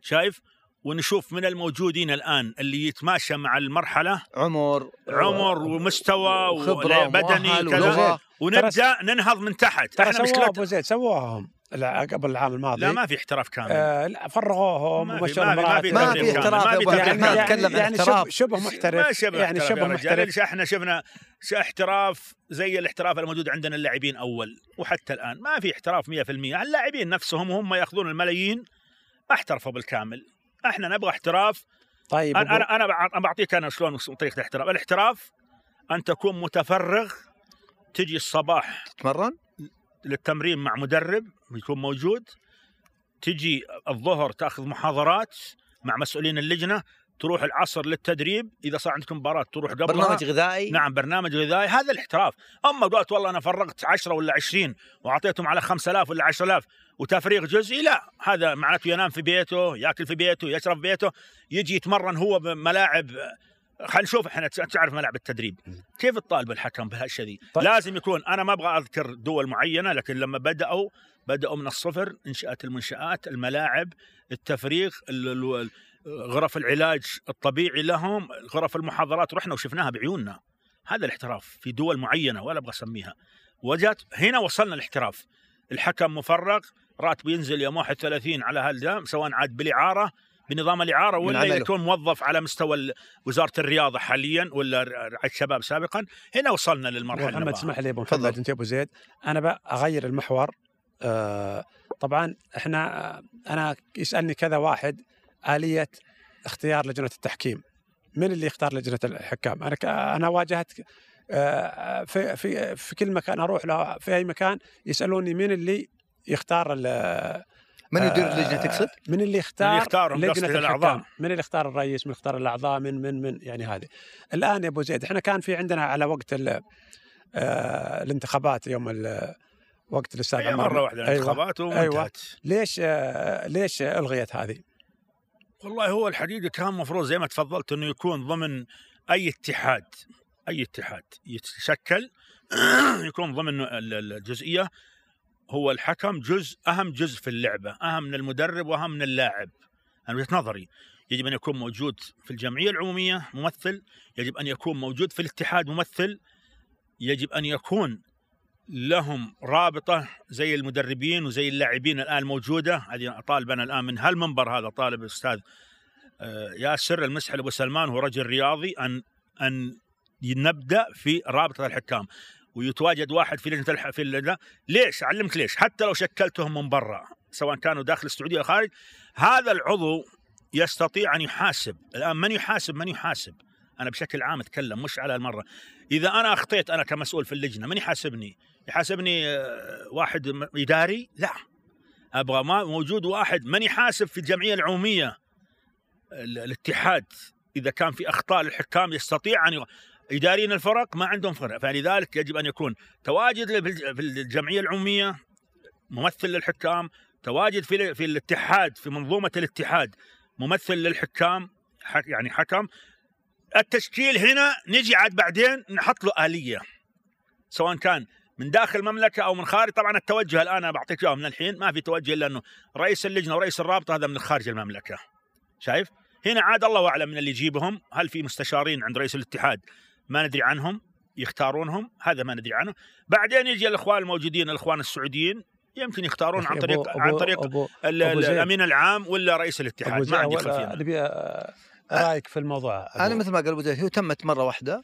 شايف؟ ونشوف من الموجودين الآن اللي يتماشى مع المرحلة. عمر عمر ومستوى وخبرة وبدني ومؤهل كذا. ونبدأ ننهض من تحت. ترى إحنا سووها مشكلتنا أبو زيد سووها هم قبل العام الماضي. لا ما في احتراف كامل. آه لا فرغوهم ما في- ومشوا ما في- ما في. ما احتراف ما في الرحمن كامل. تكلم عن يعني احتراف. شبه, شبه ما محترف شبه يعني احتراف. شبه رجال. محترف. ليش إحنا شفنا احتراف زي الاحتراف الموجود عندنا اللاعبين أول وحتى الآن. ما في احتراف 100% اللاعبين نفسهم وهم يأخذون الملايين. احترفوا بالكامل. إحنا نبغى احتراف. طيب أنا أنا أنا بعطيك أنا شلون طريقه الاحتراف. الاحتراف أن تكون متفرغ تجي الصباح تتمرن؟ للتمرين مع مدرب يكون موجود تجي الظهر تأخذ محاضرات مع مسؤولين اللجنة تروح العصر للتدريب إذا صار عندكم مباراة تروح قبلها. برنامج غذائي؟ نعم برنامج غذائي. هذا الاحتراف. أما قلت والله أنا فرغت 10 ولا 20 وأعطيتهم على 5000 ولا 10000 وتفريغ جزئي لا. هذا معناته ينام في بيته يأكل في بيته يشرب في بيته يجي يتمرن هو بملاعب خلينا نشوف إحنا تعرف ملاعب التدريب. كيف تطالب الحكم بهالشيء؟ ذي طيب. لازم يكون أنا ما أبغى أذكر دول معينة لكن لما بدأوا بدأوا من الصفر إنشأت المنشآت الملاعب التفريغ ال- ال- غرف العلاج الطبيعي لهم غرف المحاضرات رحنا وشفناها بعيوننا. هذا الاحتراف في دول معينة ولا أبغى أسميها. وجات هنا وصلنا الاحتراف. الحكم مفرغ راتبه ينزل يوم 31 على هالدام سواء عاد بالإعارة بنظام الإعارة ولا. يكون موظف على مستوى وزارة الرياضة حاليا ولا رعايه الشباب سابقا؟ هنا وصلنا للمرحلة محمد اسمح لي أبو تفضل. محمد أنت يا أبو زيد. أنا بقى أغير المحور. آه طبعا إحنا آه، أنا يسألني كذا واحد آلية اختيار لجنة التحكيم. من اللي يختار لجنة الحكام؟ أنا ك- أنا واجهت آه، في في في كل مكان أروح له في أي مكان يسألوني مين اللي يختار ال- من يدير آه، اللجنة تقصد؟ من اللي يختار من اللي لجنة الأعضاء. من اللي يختار الرئيس من اللي يختار الأعضاء من من من يعني هذه الآن يا أبو زيد إحنا كان في عندنا على وقت ال- آه، الانتخابات يوم ال- وقت الأستاذ هي عمار مرة واحدة أيوة. الانتخابات أيوة. وانتهت ليش آه، ليش ألغيت هذه؟ والله هو الحقيقة كان مفروض زي ما تفضلت إنه يكون ضمن أي اتحاد أي اتحاد يتشكل يكون ضمن ال- ال- الجزئية هو الحكم جزء أهم جزء في اللعبة أهم من المدرب وأهم من اللاعب. أنا وجهة نظري يجب أن يكون موجود في الجمعية العمومية ممثل يجب أن يكون موجود في الاتحاد ممثل يجب أن يكون لهم رابطة زي المدربين وزي اللاعبين الآن موجودة. هذه اطالب أنا الآن من هالمنبر هذا طالب الأستاذ آه، ياسر المسحل أبو سلمان هو رجل رياضي أن أن نبدأ في رابطة الحكام. ويتواجد واحد في لجنة الح... في اللجنة. ليش؟ اعلمك ليش؟ حتى لو شكلتهم من برا سواء كانوا داخل السعودية أو خارج هذا العضو يستطيع أن يحاسب، الآن من يحاسب من يحاسب؟ أنا بشكل عام أتكلم مش على المرة. إذا أنا أخطيت أنا كمسؤول في اللجنة من يحاسبني؟ يحاسبني آه، واحد إداري؟ لا أبغى ما موجود واحد من يحاسب في الجمعية العمومية ال- الاتحاد إذا كان في أخطاء للحكام يستطيع أن يغ... اداريين الفرق ما عندهم فرق. فلذلك يجب أن يكون تواجد في الجمعية العمومية ممثل للحكام تواجد في في الاتحاد في منظومة الاتحاد ممثل للحكام حك يعني حكم. التشكيل هنا نجي عاد بعدين نحط له آلية سواء كان من داخل المملكة أو من خارج. طبعا التوجه أنا بعطيك اياه من الحين ما في توجه إلا إنه رئيس اللجنة ورئيس الرابطة هذا من خارج المملكة. شايف؟ هنا عاد الله أعلم من اللي يجيبهم هل في مستشارين عند رئيس الاتحاد؟ ما ندري عنهم يختارونهم هذا ما ندري عنه. بعدين يجي الإخوان الموجودين الإخوان السعوديين يمكن يختارون عن طريق أبو- عن طريق أبو أبو. الأمين العام ولا رئيس الاتحاد. ما عندي خلفية. نبي آه، رأيك في الموضوع أنا أبو- مثل ما قال أبو زيد هو تمت مرة واحدة.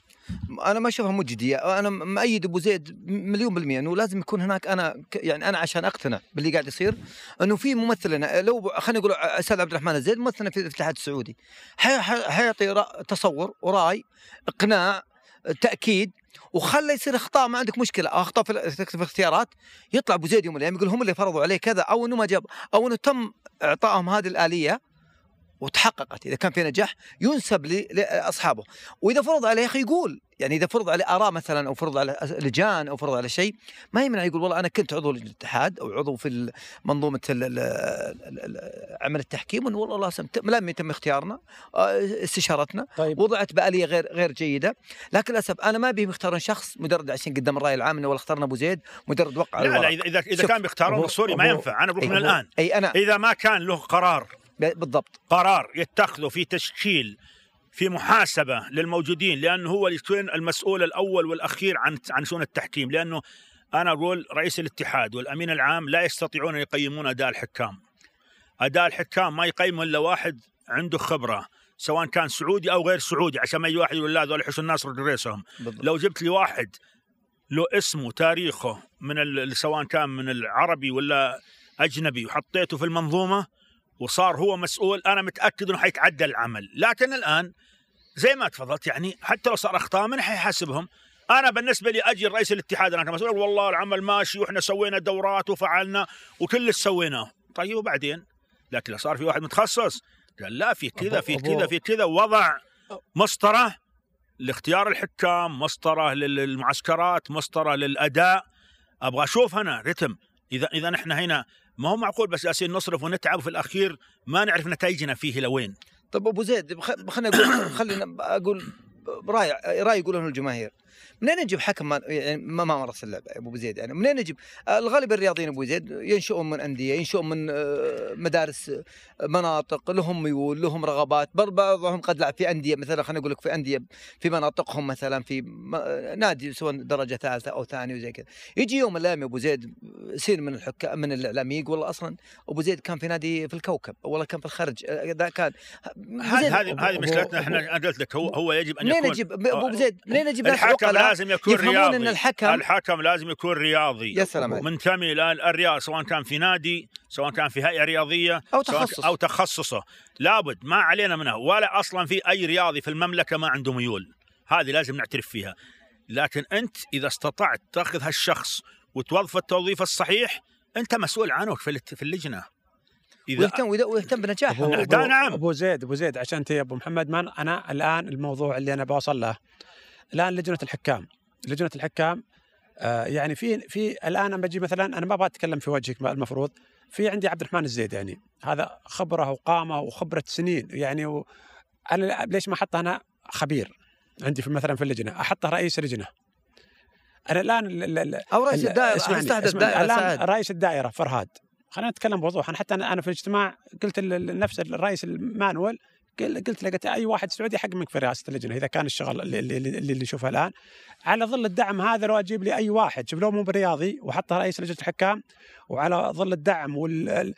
أنا ما أشوفها مجدية. أنا مؤيد أبو زيد مليون بالمية إنه لازم يكون هناك أنا ك- يعني أنا عشان أقتنع باللي قاعد يصير إنه في ممثل لنا لو خلينا نقول أستاذ عبد الرحمن الزيد ممثلنا في الاتحاد السعودي حي- حي- حيعطي تصور ورأي إقناع تأكيد وخلى يصير أخطاء ما عندك مشكلة. أخطاء في الاختيارات يطلع أبو زيد يوم من الأيام يقول هم اللي فرضوا عليه كذا أو إنه ما جاب أو إنه تم إعطائهم هذه الآلية وتحققت إذا كان في نجاح ينسب ل- لأصحابه. وإذا فرض عليه يا أخي يقول يعني إذا فرض عليه آراء مثلا أو فرض على لجان أو فرض على شيء ما يمنع يقول والله أنا كنت عضو لجنه الاتحاد أو عضو في منظومة عمل التحكيم وأنه والله ت- لم يتم اختيارنا آه، استشارتنا طيب. وضعت بآلية غير غير جيدة. لكن للأسف أنا ما بيهم يختارون شخص مجرد عشان قدام الرأي العام إنه والله اخترنا أبو زيد مجرد وقع لا لا. إذا إذا, كان بيختارون السوري ما ينفع. أنا بروح أي من الآن. اي أنا إذا ما كان له قرار بالضبط. قرار يتخذه في تشكيل في محاسبة للموجودين لأنه هو المسؤول الأول والأخير عن عن شؤون التحكيم. لأنه أنا أقول رئيس الاتحاد والأمين العام لا يستطيعون أن يقيمون أداء الحكام. أداء الحكام ما يقيمه إلا واحد عنده خبرة سواء كان سعودي أو غير سعودي عشان ما يجي واحد يقول لا ذول يحسوا الناس رئيسهم. لو جبت لي واحد له اسمه تاريخه من سواء كان من العربي ولا أجنبي وحطيته في المنظومة وصار هو مسؤول أنا متأكد إنه حيتعدل العمل. لكن الآن زي ما تفضلت يعني حتى لو صار أخطاء من حيحاسبهم. أنا بالنسبة لي أجي رئيس الاتحاد أنا كمسؤول والله العمل ماشي وإحنا سوينا دورات وفعلنا وكل اللي سويناه. طيب وبعدين؟ لكن صار في واحد متخصص. قال لا في كذا في كذا في كذا. وضع مسطرة لاختيار الحكام مسطرة للمعسكرات مسطرة للأداء. أبغى أشوف أنا رتم. اذا إذا نحن هنا ما هو معقول بس جالسين نصرف ونتعب في الأخير ما نعرف نتائجنا فيه لوين طب أبو زيد خليني أقول خلينا أقول راي راي يقولونه الجماهير. منين نجيب حكم ما يعني ما ما مارس اللعبة يا أبو زيد؟ يعني منين نجيب الغالب الرياضيين أبو زيد ينشؤون من أندية ينشؤون من آه، مدارس آه، مناطق لهم ميول لهم رغبات. بعضهم قد لعب في أندية مثلا خليني أقول لك في أندية في مناطقهم مثلا في نادي سواء درجة ثالثة أو ثانية وزي كذا. يجي يوم من الأيام يا أبو زيد يصير من الحكام من الإعلاميين يقول والله أصلا أبو زيد كان في نادي في الكوكب والله كان في الخرج آه، ذا كان هذه هذه مشكلتنا إحنا قلت لك هو هو يجب أن منين نجيب أبو زيد منين نجيب ناس الحكم لازم يكون يفهمون رياضي. ان الحكم الحكم لازم يكون رياضي. يا سلام عليك. منتمي إلى الرياضه سواء كان في نادي سواء كان في هيئة رياضية سواء تخصص. أو تخصصه. لابد ما علينا منها ولا أصلا في أي رياضي في المملكة ما عنده ميول. هذه لازم نعترف فيها. لكن أنت إذا استطعت تأخذ هالشخص وتوظفه التوظيف الصحيح أنت مسؤول عنه في اللجنة. إذا ويهتم ويهتم- بنجاحه. أبو, نعم. أبو زيد أبو زيد عشان انت يا أبو محمد ما أنا الآن الموضوع اللي أنا بوصل له الآن لجنة الحكام. لجنة الحكام آه يعني في في الآن أنا بجي مثلا أنا ما أبغى أتكلم في وجهك المفروض. في عندي عبد الرحمن الزيد يعني هذا خبرة وقامة وخبرة سنين يعني و أنا ليش ما احطه أنا؟ خبير عندي في مثلا في اللجنة. احطه رئيس لجنه أنا الآن ال- ال- أو رئيس ال- الدائرة اسمعني الآن سعد. رئيس الدائرة فرهاد. خلينا نتكلم بوضوح. أنا حتى أنا في الاجتماع قلت ل- ل- نفس الرئيس المانويل قل- قلت لقيت أي واحد سعودي يحق منك في رئاسة اللجنة إذا كان الشغل اللي, اللي, اللي نشوفه الآن. على ظل الدعم هذا لو أجيب لي أي واحد شوف لو مو برياضي وحطه رئيس لجنة الحكام وعلى ظل الدعم وال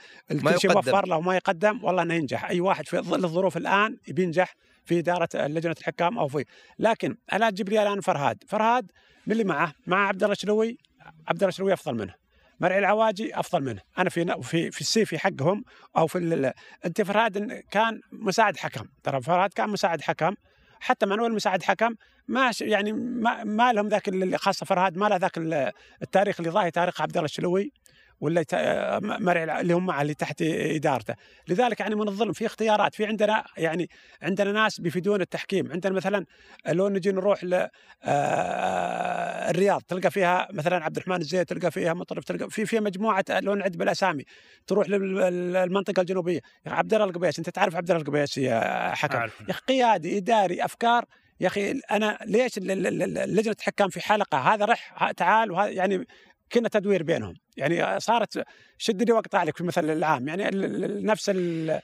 شيء. موفر له وما يقدم والله إنه ينجح. أي واحد في ظل الظروف الآن بينجح في إدارة لجنه الحكام أو في. لكن أنا تجيب لي الآن فرهاد. فرهاد من اللي معه؟ مع عبد الله الشلوي عبد الله الشلوي أفضل منه. مرعي العواجي أفضل منه. أنا في في في السيفي حقهم أو في أنت فرهاد كان مساعد حكم. ترى فرهاد كان مساعد حكم. حتى مانويل مساعد حكم؟ ما يعني ما, ما لهم ذاك خاصة فرهاد ما له ذاك ال- التاريخ اللي ظاهر تاريخ عبد الله الشلوي. ولا مرعي اللي هم اللي تحت إدارته. لذلك يعني من الظلم في اختيارات. في عندنا يعني عندنا ناس بيفيدون التحكيم. عندنا مثلا لو نجي نروح ل آه، الرياض تلقى فيها مثلا عبد الرحمن الزيت تلقى فيها مطرف تلقى في فيها مجموعة لو نعد بالأسامي تروح للمنطقه الجنوبية. يا عبد الله القبيس أنت تعرف عبد الله القبيس يا حكم. يا أخي قيادي إداري أفكار. يا أخي أنا ليش لجنة الحكام في حلقة؟ هذا رح تعال وهذا يعني كنا تدوير بينهم. يعني صارت شد لي واقطع لك في المثل العام. يعني نفس ال- ال-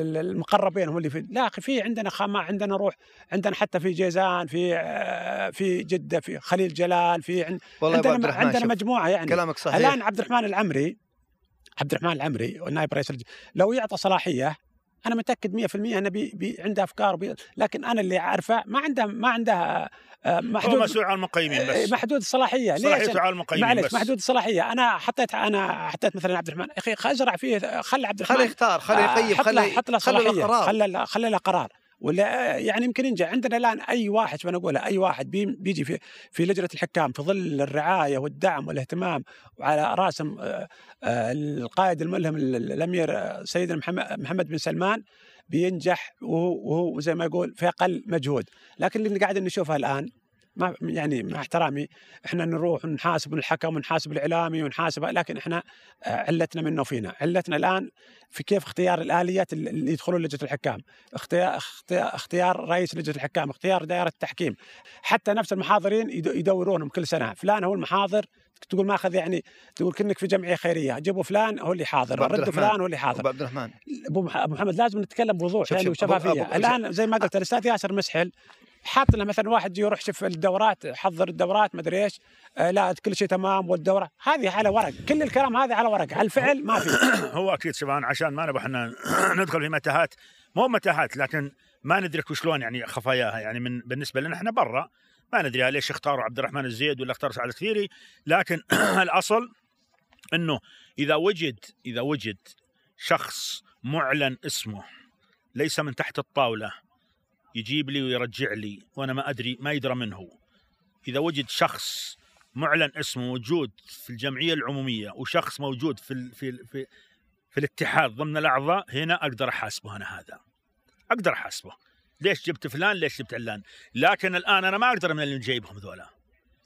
ال- المقربين هم اللي في لا أخي في عندنا خما عندنا روح عندنا حتى في جيزان في آه، في جدة في خليل جلال في عن- والله يا أبو عبد عندنا عندنا مجموعة يعني. كلامك صحيح. الآن عبد الرحمن العمري عبد الرحمن العمري نائب رئيس. لو يعطى صلاحية أنا متأكد 100% إنه بي... بي... عنده أفكار بي... لكن أنا اللي أعرفه ما عنده ما عنده آه، هو محدود مسؤول عن المقيمين آه، بس. محدود الصلاحية. ليش؟ صلاحيته على المقيمين معلش بس. محدود الصلاحية. أنا حطيت أنا حطيت مثلا عبد الرحمن أخي ازرع فيه خلي عبد الرحمن خليه يختار خليه آه، يقيم حط له خليه حط له صلاحية قرار. خلى له- خلى له قرار. ولا يعني يمكن ينجح. عندنا الآن أي واحد شو اقولها أي واحد بي- بيجي في في لجنة الحكام في ظل الرعاية والدعم والاهتمام وعلى رأسهم آه، آه، القائد الملهم ال- ال- الأمير آه، سيدنا محمد محمد بن سلمان بينجح وهو وهو زي ما يقول في أقل مجهود. لكن اللي قاعد نشوفه الآن ما يعني مع احترامي إحنا نروح ونحاسب الحكم ونحاسب الإعلامي ونحاسب لكن إحنا آه، علتنا منه وفينا علتنا الآن في كيف اختيار الآليات اللي يدخلون لجنة الحكام. اختيار اختيار- اختيار رئيس لجنة الحكام اختيار دائرة التحكيم. حتى نفس المحاضرين يد- يدورونهم كل سنة. فلان هو المحاضر تقول ماخذ يعني تقول كأنك في جمعية خيرية. جيبوا فلان هو اللي حاضر. ردوا. فلان هو اللي حاضر. ابو عبد الرحمن. أبو محمد لازم نتكلم بوضوح يعني وشفافية. الآن زي ما قلت الأستاذ ياسر مسحل حاط لنا مثلا واحد يروح شوف الدورات حضر الدورات ما أدري إيش. آه لا كل شيء تمام والدورة. هذه على ورق. كل الكلام هذا على ورق. على الفعل ما في. هو أكيد سبحان عشان ما نبغى إحنا ندخل في متاهات. مو متاهات لكن ما ندرك وشلون يعني خفاياها. يعني من بالنسبة لنا إحنا برا ما ندري ليش اختاروا عبد الرحمن الزيد ولا اختار سعد الكثيري. لكن الأصل إنه إذا وجد إذا وجد شخص معلن اسمه ليس من تحت الطاولة يجيب لي ويرجع لي وأنا ما أدري ما يدرى منه إذا وجد شخص معلن اسمه موجود في الجمعية العمومية وشخص موجود في في في في الاتحاد ضمن الأعضاء هنا أقدر أحاسبه أنا هذا. أقدر أحاسبه. ليش جبت فلان؟ ليش جبت علان؟ لكن الآن أنا ما أقدر من اللي جايبهم ذولا.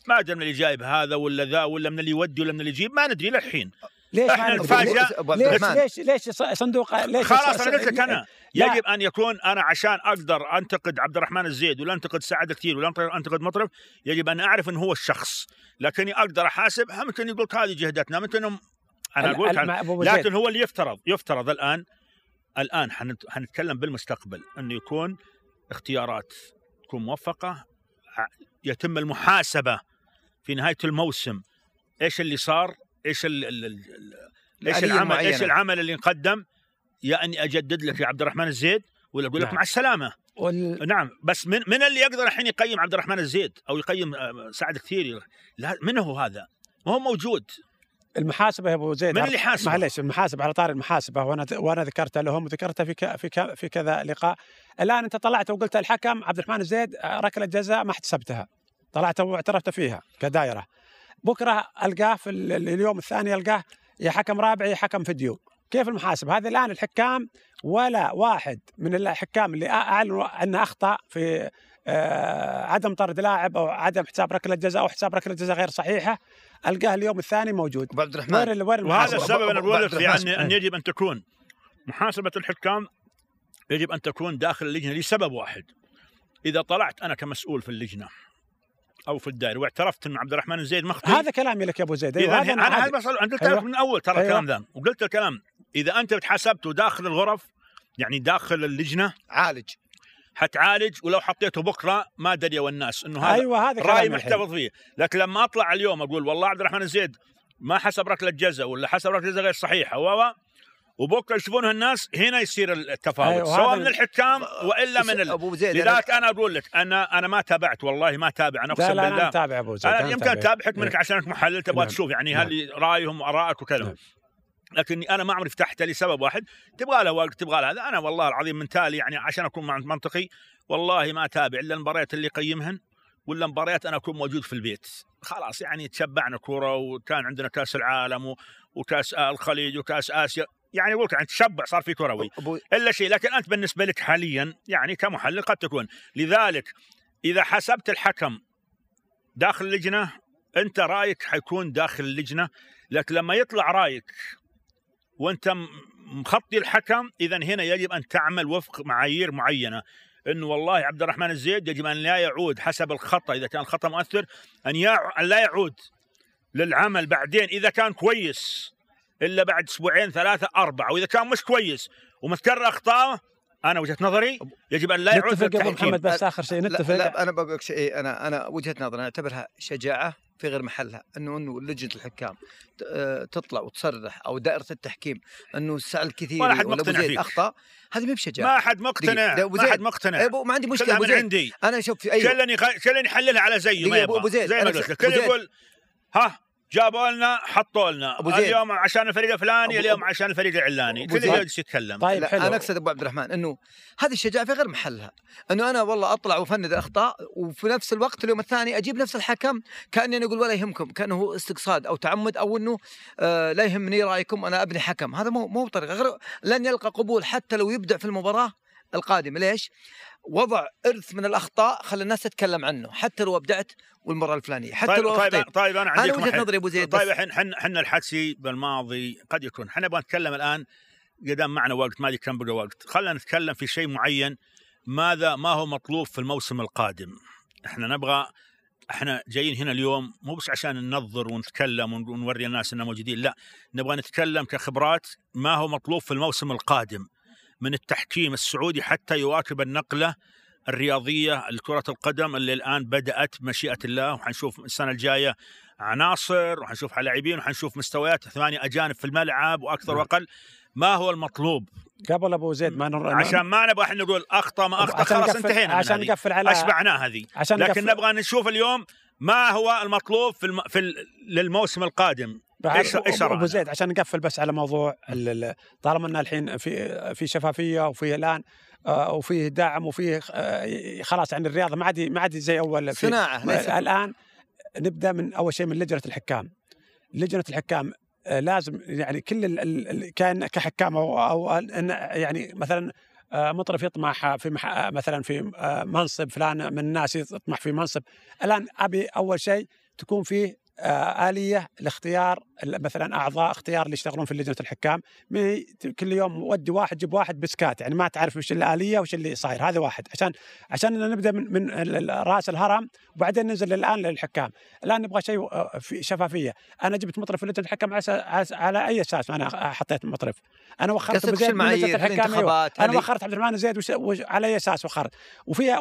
ما أقدر من اللي جايب هذا ولا ذا ولا من اللي يودي ولا من اللي يجيب ما ندري للحين. ليش. أبو عبد ليش ليش ليش صندوق ليش خلاص أنا قلت لك أنا. يجب أن يكون أنا عشان أقدر أنتقد عبد الرحمن الزيد ولا أنتقد سعد كثير ولا انتقد مطرف يجب أن أعرف إنه هو الشخص لكني أقدر أحاسب ممكن يقول هذه جهدتنا ممكن أنا أقول. لكن هو اللي يفترض يفترض الان الآن حنت- حنتكلم بالمستقبل إنه يكون اختيارات تكون موفقة يتم المحاسبة في نهاية الموسم إيش اللي صار إيش ال ال ال إيش العمل معينة. إيش العمل اللي انقدم يا أني أجدد لك يا عبد الرحمن الزيد ولا أقول لك نعم. مع السلامة وال... نعم بس من من اللي يقدر الحين يقيم عبد الرحمن الزيد أو يقيم آه، سعد كثيري لا من هو هذا؟ ما هو موجود المحاسبة يا أبو زيد من اللي حاسبه؟ معلش المحاسبة على طار المحاسبة وأنا وأنا ذكرتها لهم وذكرتها في ك... في ك... في كذا لقاء الآن أنت طلعت وقلت الحكم عبد الرحمن الزيد آه، ركلة جزاء ما احتسبتها طلعت واعترفت فيها كدائرة بكره ألقاه في ال- ال- اليوم الثاني ألقاه يا حكم رابع يا حكم فيديو كيف المحاسبه هذه الآن الحكام ولا واحد من الحكام اللي أعلنوا انه أخطأ في آه، عدم طرد لاعب أو عدم حساب ركلة جزاء أو حساب ركلة جزاء غير صحيحة ألقاه اليوم الثاني موجود أبو عبد وين الرحمن ال- وين وهذا؟ السبب أنا لك عبد يعني. أن يجب أن تكون محاسبة الحكام يجب أن تكون داخل اللجنة لسبب واحد إذا طلعت أنا كمسؤول في اللجنة أو في الدائرة واعترفت ان عبد الرحمن الزيد مخطئ هذا كلامي لك يا أبو زيد اذا أيوة أنا هذا أنا هذا- بس أنا قلت أيوة. لك من أول ترى أيوة. الكلام ذا وقلت الكلام إذا أنت حسبته داخل الغرف يعني داخل اللجنة عالج حتعالج ولو حطيته بكرة ما دريوا الناس إنه هذا أيوه هذا راي. محتفظ فيه لكن لما أطلع اليوم أقول والله عبد الرحمن الزيد ما حسب ركله جزاء ولا حسب ركله جزاء غير صحيحة و و- وبكره يشوفونها الناس هنا يصير التفاوت أيوة، سواء من ال- الحكام وإلا من ال... أبو زيد لذلك أنا أقول لك أنا أنا ما تابعت والله ما تابع أنا أقسم لا أنا بالله متابع أبو زيد أنا أنا يمكن متابع. أتابعك منك عشانك محلل تبغى نعم. تشوف يعني نعم. هل رأيهم وارائك وكذا نعم. لكني أنا ما عمري فتحت لسبب واحد تبغى له وقت تبغى له هذا أنا والله العظيم من تالي يعني عشان أكون منطقي والله ما أتابع إلا المباريات اللي يقيمهن ولا مباريات أنا أكون موجود في البيت خلاص يعني تشبعنا كورة وكان عندنا كأس العالم وكأس الخليج وكأس آسيا يعني أقول لك يعني تشبع صار في كروي. إلا شيء لكن أنت بالنسبة لك حاليا يعني كمحلل قد تكون. لذلك إذا حسبت الحكم داخل اللجنة أنت رأيك حيكون داخل اللجنة. لكن لما يطلع رأيك وأنت مخطي الحكم اذا هنا يجب أن تعمل وفق معايير معينة. إنه والله عبد الرحمن الزيد يجب أن لا يعود حسب الخطأ إذا كان الخطأ مؤثر أن يع... أن لا يعود للعمل بعدين إذا كان كويس. إلا بعد أسبوعين ثلاثة أربعة. وإذا كان مش كويس ومتكرر اخطائه أنا وجهة نظري يجب أن لا يعود نتفق أبو محمد بس آخر شيء لا, نتفق. لا أنا بقول لك شيء. أنا أنا وجهة نظري أنا أعتبرها شجاعة في غير محلها. إنه إنه لجنة الحكام ت- آه، تطلع وتصرح أو دائرة التحكيم إنه السعي الكثير ولا أبو مقتنع زيد فيك. أخطأ هذه ما بشجاعة. ما حد مقتنع. ما حد. مقتنع. إيه، أبو- ما عندي مشكلة أبو زيد. عندي. أنا شوف في أيوه كلني خ- كلني يحللها على زيه ما يبغى. أبو زيد، زي ما قلت لك كل. يقول ها؟ جابوا لنا حطوا لنا. أبو زيد. اليوم عشان الفريق الفلاني اليوم عشان الفريق العلاني كل زيد. يجلس يتكلم. طيب حلو. أنا أقصد أبو عبد الرحمن إنه هذه الشجاعة في غير محلها. إنه أنا والله أطلع وأفند الأخطاء وفي نفس الوقت اليوم الثاني أجيب نفس الحكم كأني أنا أقول ولا يهمكم كأنه هو استقصاد أو تعمد أو إنه آه لا يهمني رأيكم أنا أبني حكم. هذا مو مو بطريقة. غير لن يلقى قبول حتى لو يبدع في المباراة القادمة. ليش؟ وضع إرث من الأخطاء خلى الناس تتكلم عنه حتى لو أبدعت والمرة الفلانية حتى طيب لو طيب طيب أنا أنا عندي وجهة نظري أبو زيد طيب الحين إحنا إحنا الحدسي بالماضي قد يكون. إحنا نبغى نتكلم الآن قدام معنا وقت ما كم بقى وقت. خلينا نتكلم في شيء معين ماذا ما هو مطلوب في الموسم القادم؟ إحنا نبغى إحنا جايين هنا اليوم مو بس عشان ننظر ونتكلم ون- ونوري الناس اننا موجودين لا نبغى نتكلم كخبرات ما هو مطلوب في الموسم القادم؟ من التحكيم السعودي حتى يواكب النقلة الرياضية لكرة القدم اللي الآن بدأت بمشيئه الله. وحنشوف السنة الجاية عناصر وحنشوف لاعبين وحنشوف مستويات ثمانية أجانب في الملعب وأكثر نعم. وأقل. ما هو المطلوب؟ قبل أبو زيد ما نر... عشان ما نبغى إحنا نقول أخطأ ما أخطأ خلاص نقفل- انتهينا عشان. نقفل على اشبعناه هذه. عشان لكن نقفل- نبغى نشوف اليوم ما هو المطلوب في الم... في ال... للموسم القادم. إيش إيش أبو؟ زيد عشان نقفل بس على موضوع ال- ال- طالما إن الحين في في شفافية وفي الان آه، وفيه دعم وفيه آه، خلاص يعني الرياضه ما عاد ما عاد زي أول في صناعة الآن نبدأ من أول شيء من لجنة الحكام لجنة الحكام آه، لازم يعني كل ال- كأن كحكام أو إن يعني مثلا مطرف يطمح في مح... مثلا في منصب فلان من الناس يطمح في منصب الآن أبي أول شيء تكون فيه آلية لاختيار مثلا أعضاء اختيار اللي يشتغلون في لجنة الحكام. كل يوم ودي واحد جيب واحد بسكات يعني ما تعرف وش الآلية وش اللي صاير هذا واحد. عشان عشان نبدأ من من رأس الهرم وبعدين ننزل الآن للحكام. الآن نبغى شيء آه، في شفافية. أنا جبت مطرف في لجنة الحكام على, أساس- على أي أساس؟ أنا حطيت مطرف. أنا وخرت أبو زيد من لجنة الحكام أيوة. أنا هذه- وخرت عبد الرحمن زيد وش وش على أي أساس وخرت؟ وفي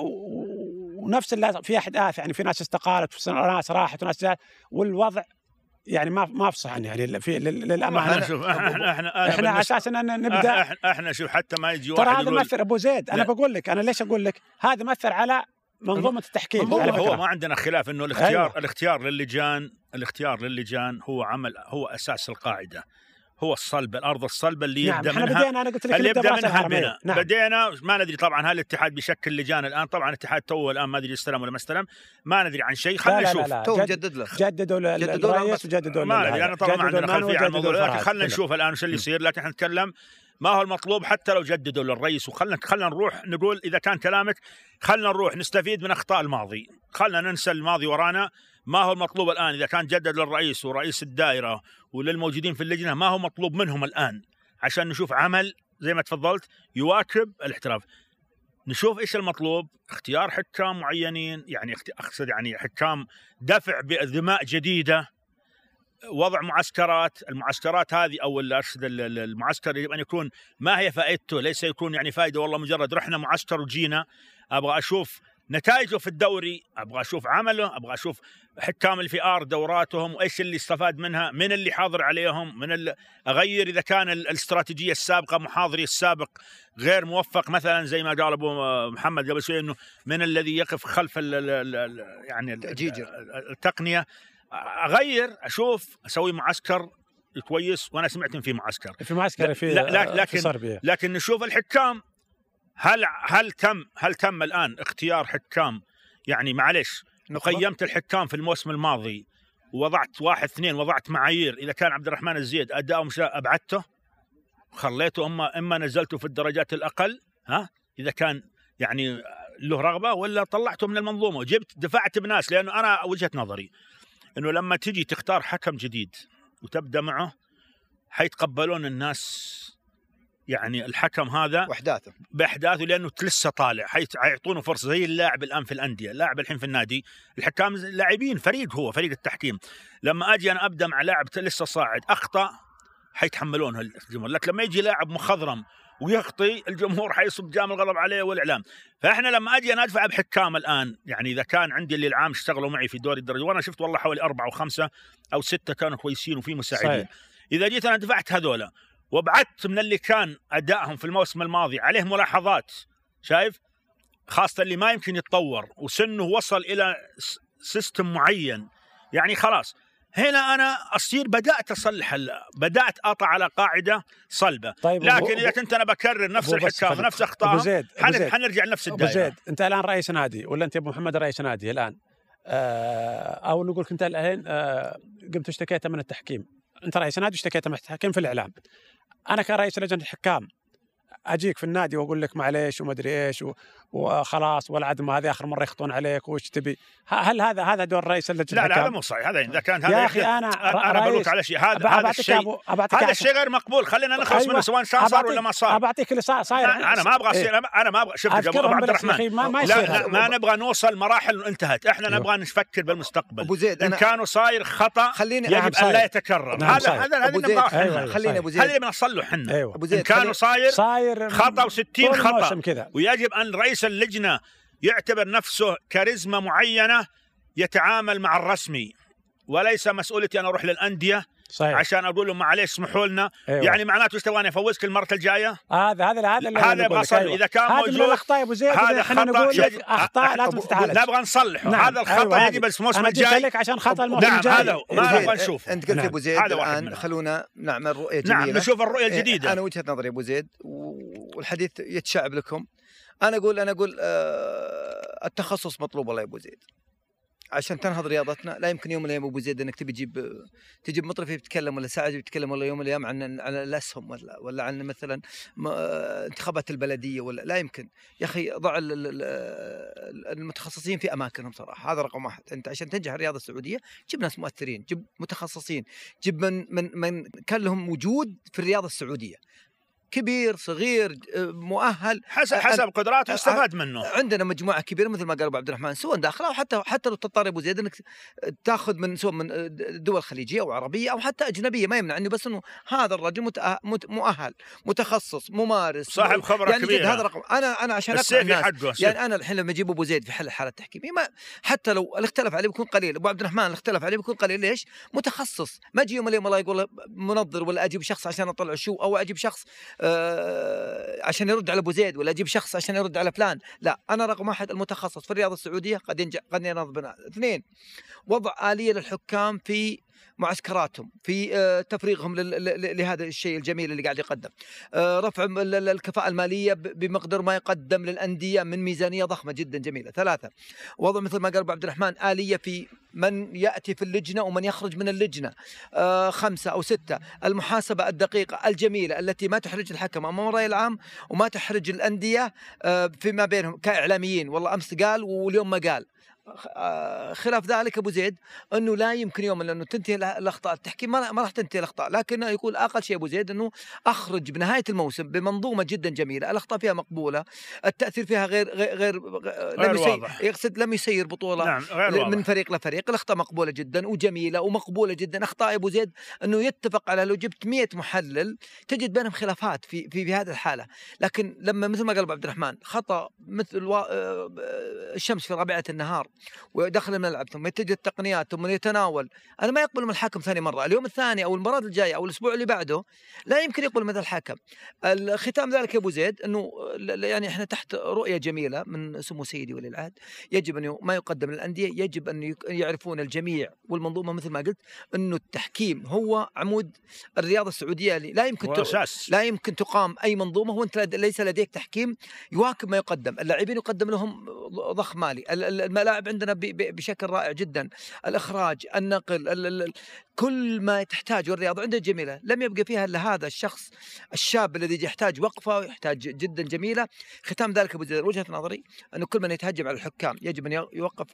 ونفس في احداث يعني في ناس استقالت وناس راحت وناس جات. والوضع يعني ما ما أفصح عنه يعني في لل- للأمانة إحنا شوف إحنا إحنا إحنا على أساس ان نبدا إحنا, أحنا شوف حتى ما يجي ترى واحد هذا يقول مأثر أبو زيد أنا. بقول لك أنا ليش أقول لك هذا مأثر على منظومة التحكيم هو, على هو ما عندنا خلاف إنه الاختيار. أيوة. الاختيار للجان الاختيار للجان هو عمل هو أساس القاعدة هو الصلب الأرض الصلبة اللي نعم يبدأ إحنا منها بدينا أنا قلت لك اللي يبدأ منها. البناء نعم. بدينا ما ندري طبعا هل الاتحاد بيشكل لجان الآن طبعا الاتحاد تو الآن ما أدري استلم ولا ما استلم ما ندري عن شيء خلينا نشوف. لا, لا. تو جد- مجدد له. جددوا الرئيس وجددوا ما ندري أنا طبعا ما عندنا خلفيه عن الموضوع. لكن. خلينا. نشوف الآن وش اللي يصير. لكن إحنا نتكلم ما هو المطلوب حتى لو جددوا للرئيس وخلنا خلنا نروح نقول إذا كان كلامك خلنا نروح نستفيد من أخطاء الماضي. خلنا ننسى الماضي ورانا. ما هو المطلوب الآن إذا كان جدد للرئيس ورئيس الدائرة وللموجودين في اللجنة ما هو مطلوب منهم الآن. عشان نشوف عمل زي ما تفضلت يواكب الاحتراف. نشوف إيش المطلوب. اختيار حكام معينين يعني أقصد يعني حكام دفع بدماء جديدة. وضع معسكرات. المعسكرات هذه أو أقصد ال- ال- المعسكر يجب أن يكون ما هي فائدته ليس يكون يعني فائدة والله مجرد رحنا معسكر وجينا. أبغى أشوف نتائجه في الدوري أبغى أشوف عمله أبغى أشوف حكام اللي في آر دوراتهم وإيش اللي استفاد منها من اللي حاضر عليهم من ال... أغير إذا كان ال- الاستراتيجية السابقة محاضري السابق غير موفق مثلا زي ما قال أبو محمد قبل شوي إنه من الذي يقف خلف ال ال ال ال يعني التقنية. أغير أشوف أسوي معسكر كويس وأنا سمعت إن في معسكر. في معسكر في في لكن- صربيا. لكن نشوف الحكام هل هل تم هل تم الآن اختيار حكام؟ يعني معلش؟ قيمت الحكام في الموسم الماضي ووضعت واحد اثنين وضعت معايير إذا كان عبد الرحمن الزيد اداؤه مش أبعدته؟ خليته أما أما نزلته في الدرجات الأقل ها؟ إذا كان يعني له رغبة ولا طلعته من المنظومة؟ وجبت دفعت بناس لأنه أنا وجهة نظري إنه لما تجي تختار حكم جديد وتبدأ معه حيتقبلون الناس يعني الحكم هذا وأحداثه. بأحداثه لأنه لسه طالع. حيعطونه فرصة زي اللاعب الآن في الأندية، اللاعب الحين في النادي، الحكام لاعبين فريق هو فريق التحكيم، لما أجي أنا أبدأ مع لاعب لسه صاعد أخطأ حيتحملونها الجمهور. لكن لما يجي لاعب مخضرم ويخطي الجمهور حيصب جام الغضب عليه والإعلام. فإحنا لما أجي أنا أدفع بحكام الآن يعني إذا كان عندي اللي العام اشتغلوا معي في دوري الدرجة وأنا شفت والله حوالي أربعة وخمسة أو ستة كانوا كويسين وفي مساعدين. صحيح. إذا جيت أنا دفعت هذولا وابعدت من اللي كان أدائهم في الموسم الماضي عليه ملاحظات شايف؟ خاصة اللي ما يمكن يتطور وسنه وصل إلى سيستم معين. يعني خلاص هنا أنا أصير بدأت أصلح بدأت أقطع على قاعدة صلبة. طيب لكن إذا كنت أنا بكرر نفس الحكام أبو زيد. حن- حنرجع لنفس أبو الدائرة. زيد أنت الآن رئيس نادي ولا أنت أبو محمد رئيس نادي الآن؟ آه أو نقول أنت الحين آه قمت اشتكيت من التحكيم. أنت رئيس نادي واشتكيت من التحكيم في الإعلام. أنا كرئيس لجنة الحكام. أجيك في النادي وأقول لك معليش وما أدري إيش و- وخلاص والعدم هذه آخر مرة يخطون عليك وش تبي هل هذا هذا دور رئيس لجنه لا لا هذا؟ مو صحيح هذا إذا كان هذا يا أخي أنا أنا بقولك على شيء هذا هذا الشيء هذا. الشيء غير مقبول خلينا نخلص منه سواء كان صار ولا ما صار ابعطيك اللي صار صاير أنا ما أبغى إيه. اصير أنا ما أبغى شوف يا ابو عبد الرحمن ما, ما لا, لا هذا. ما نبغى نوصل مراحل انتهت إحنا أيوه. نبغى نفكر بالمستقبل أبو زيد إن كانوا صاير خطأ خليني يجب نعم أن. لا يتكرر نعم هذا. هذا هذا أبو نبغى أيوة، أيوة. خليني. أبو هذا زيد اللي بنصلحه إحنا أبو إن كانوا صاير صاير خطأ و60 طول خطا ويجب ان رئيس اللجنة يعتبر نفسه كاريزما معينة يتعامل مع الرسمي وليس مسؤوليتي أنا أروح للأندية صحيح عشان أقول لهم معليش اسمحوا لنا أيوة. يعني معناته إيش تبغاني أفوزك المرة الجاية؟ هذا هذا هذا اللي هذا يبغى. أيوة. إذا كان هذا موجود، من الأخطاء يا أبو زيد هذا خطأ نقول يجب- لك اخطاء لازم أبو- تتعالج نبغى نصلحه نعم. هذا الخطأ أيوة، يجب هذه. الموسم الجاي لك عشان خطأ الموسم نعم، الجاي هذا هو. ما نبغى نشوف. أنت قلت نعم. أبو زيد الان. خلونا نعمل رؤية نعم جميله نشوف الرؤية إيه، الجديدة أنا وجهة نظري أبو زيد والحديث يتشعب لكم أنا أقول أنا أقول آه التخصص مطلوب والله يا أبو زيد. عشان تنهض رياضتنا لا يمكن يوم من الأيام أبو زيد إنك تبي تجيب تجيب مطرف يتكلم ولا ساعه يتكلم ولا يوم من الأيام عن عن الأسهم ولا ولا عن مثلا آه، انتخابات البلدية ولا لا يمكن. يا أخي ضع ال- المتخصصين في أماكنهم صراحة هذا رقم واحد. أنت عشان تنجح الرياضة السعودية جيب ناس مؤثرين جيب متخصصين جيب من من من كان لهم وجود في الرياضة السعودية. كبير صغير آه، مؤهل حسب حسب قدراته يستفاد منه عندنا مجموعة كبيرة مثل ما قال أبو عبد الرحمن سواء داخله أو حتى حتى لو تضطر أبو زيد إنك تاخذ من سواء من دول خليجية أو عربية أو حتى أجنبية ما يمنع إنه بس إنه هذا الرجل مت- مؤهل متخصص ممارس صاحب خبرة يعني كبيرة هذا رقم أنا أنا عشان اقنع الناس حقه. يعني أنا الحين لما أجيب أبو زيد في حل الحالة التحكيمية ما حتى لو اللي اختلف عليه بيكون قليل أبو عبد الرحمن اللي اختلف عليه بيكون قليل ليش؟ متخصص ما أجي يوم اليوم الله يقول منظر ولا أجيب شخص عشان أطلع شو أو أجيب شخص آه عشان يرد على أبو زيد ولا أجيب شخص عشان يرد على فلان. لا أنا رقم واحد المتخصص في الرياضة السعودية قد ينجح قد بنا. اثنين وضع آلية للحكام في معسكراتهم في آه، تفريغهم لهذا الشيء الجميل اللي قاعد يقدم. آه، رفع الكفاءة المالية ب- بمقدار ما يقدم للأندية من ميزانية ضخمة جدا جميلة. ثلاثة وضع مثل ما قال أبو عبد الرحمن آلية في من يأتي في اللجنة ومن يخرج من اللجنة. آه، خمسة أو ستة المحاسبة الدقيقة الجميلة التي ما تحرج الحكم أمام الرأي العام وما تحرج الأندية آه، فيما بينهم كإعلاميين. والله أمس قال واليوم ما قال. خلاف ذلك أبو زيد أنه لا يمكن يوما لأنه تنتهي الأخطاء التحكيم ما راح تنتهي الأخطاء لكن يقول أقل شيء أبو زيد أنه أخرج بنهاية الموسم بمنظومة جدا جميلة الأخطاء فيها مقبولة التأثير فيها غير غير, غير, غير لم يسير واضح. يقصد لم يسير بطولة نعم غير واضح من فريق لفريق الأخطاء مقبولة جدا وجميلة ومقبولة جدا أخطاء أبو زيد أنه يتفق على لو جبت 100 محلل تجد بينهم خلافات في في, في هذه الحالة لكن لما مثل ما قال أبو عبد الرحمن خطأ مثل وا... آه، الشمس في رابعة النهار ودخل الملعب ثم يتجه التقنيات ثم يتناول. أنا ما يقبل من الحكم ثاني مرة. اليوم الثاني أو المباراه الجاية أو الأسبوع اللي بعده لا يمكن يقبل من الحكم. الختام ذلك يا أبو زيد إنه يعني إحنا تحت رؤية جميلة من سمو سيدي ولي العهد. يجب أن ي- ما يقدم للأندية يجب أن يعرفون الجميع والمنظومة مثل ما قلت إنه التحكيم هو عمود الرياضة السعودية اللي لا يمكن أساس. لا يمكن تقام أي منظومة وأنت ليس لديك تحكيم يواكب ما يقدم، اللاعبين يقدم لهم ضخ مالي، ال- ال- الملاعب عندنا بشكل رائع جدا، الإخراج، النقل، ال- ال- ال- كل ما تحتاجه الرياضه عندنا جميله، لم يبقى فيها إلا هذا الشخص الشاب الذي يحتاج وقفة ويحتاج جدا جميلة، ختام ذلك أبو زيد وجهة نظري أنه كل من يتهجم على الحكام يجب أن يوقف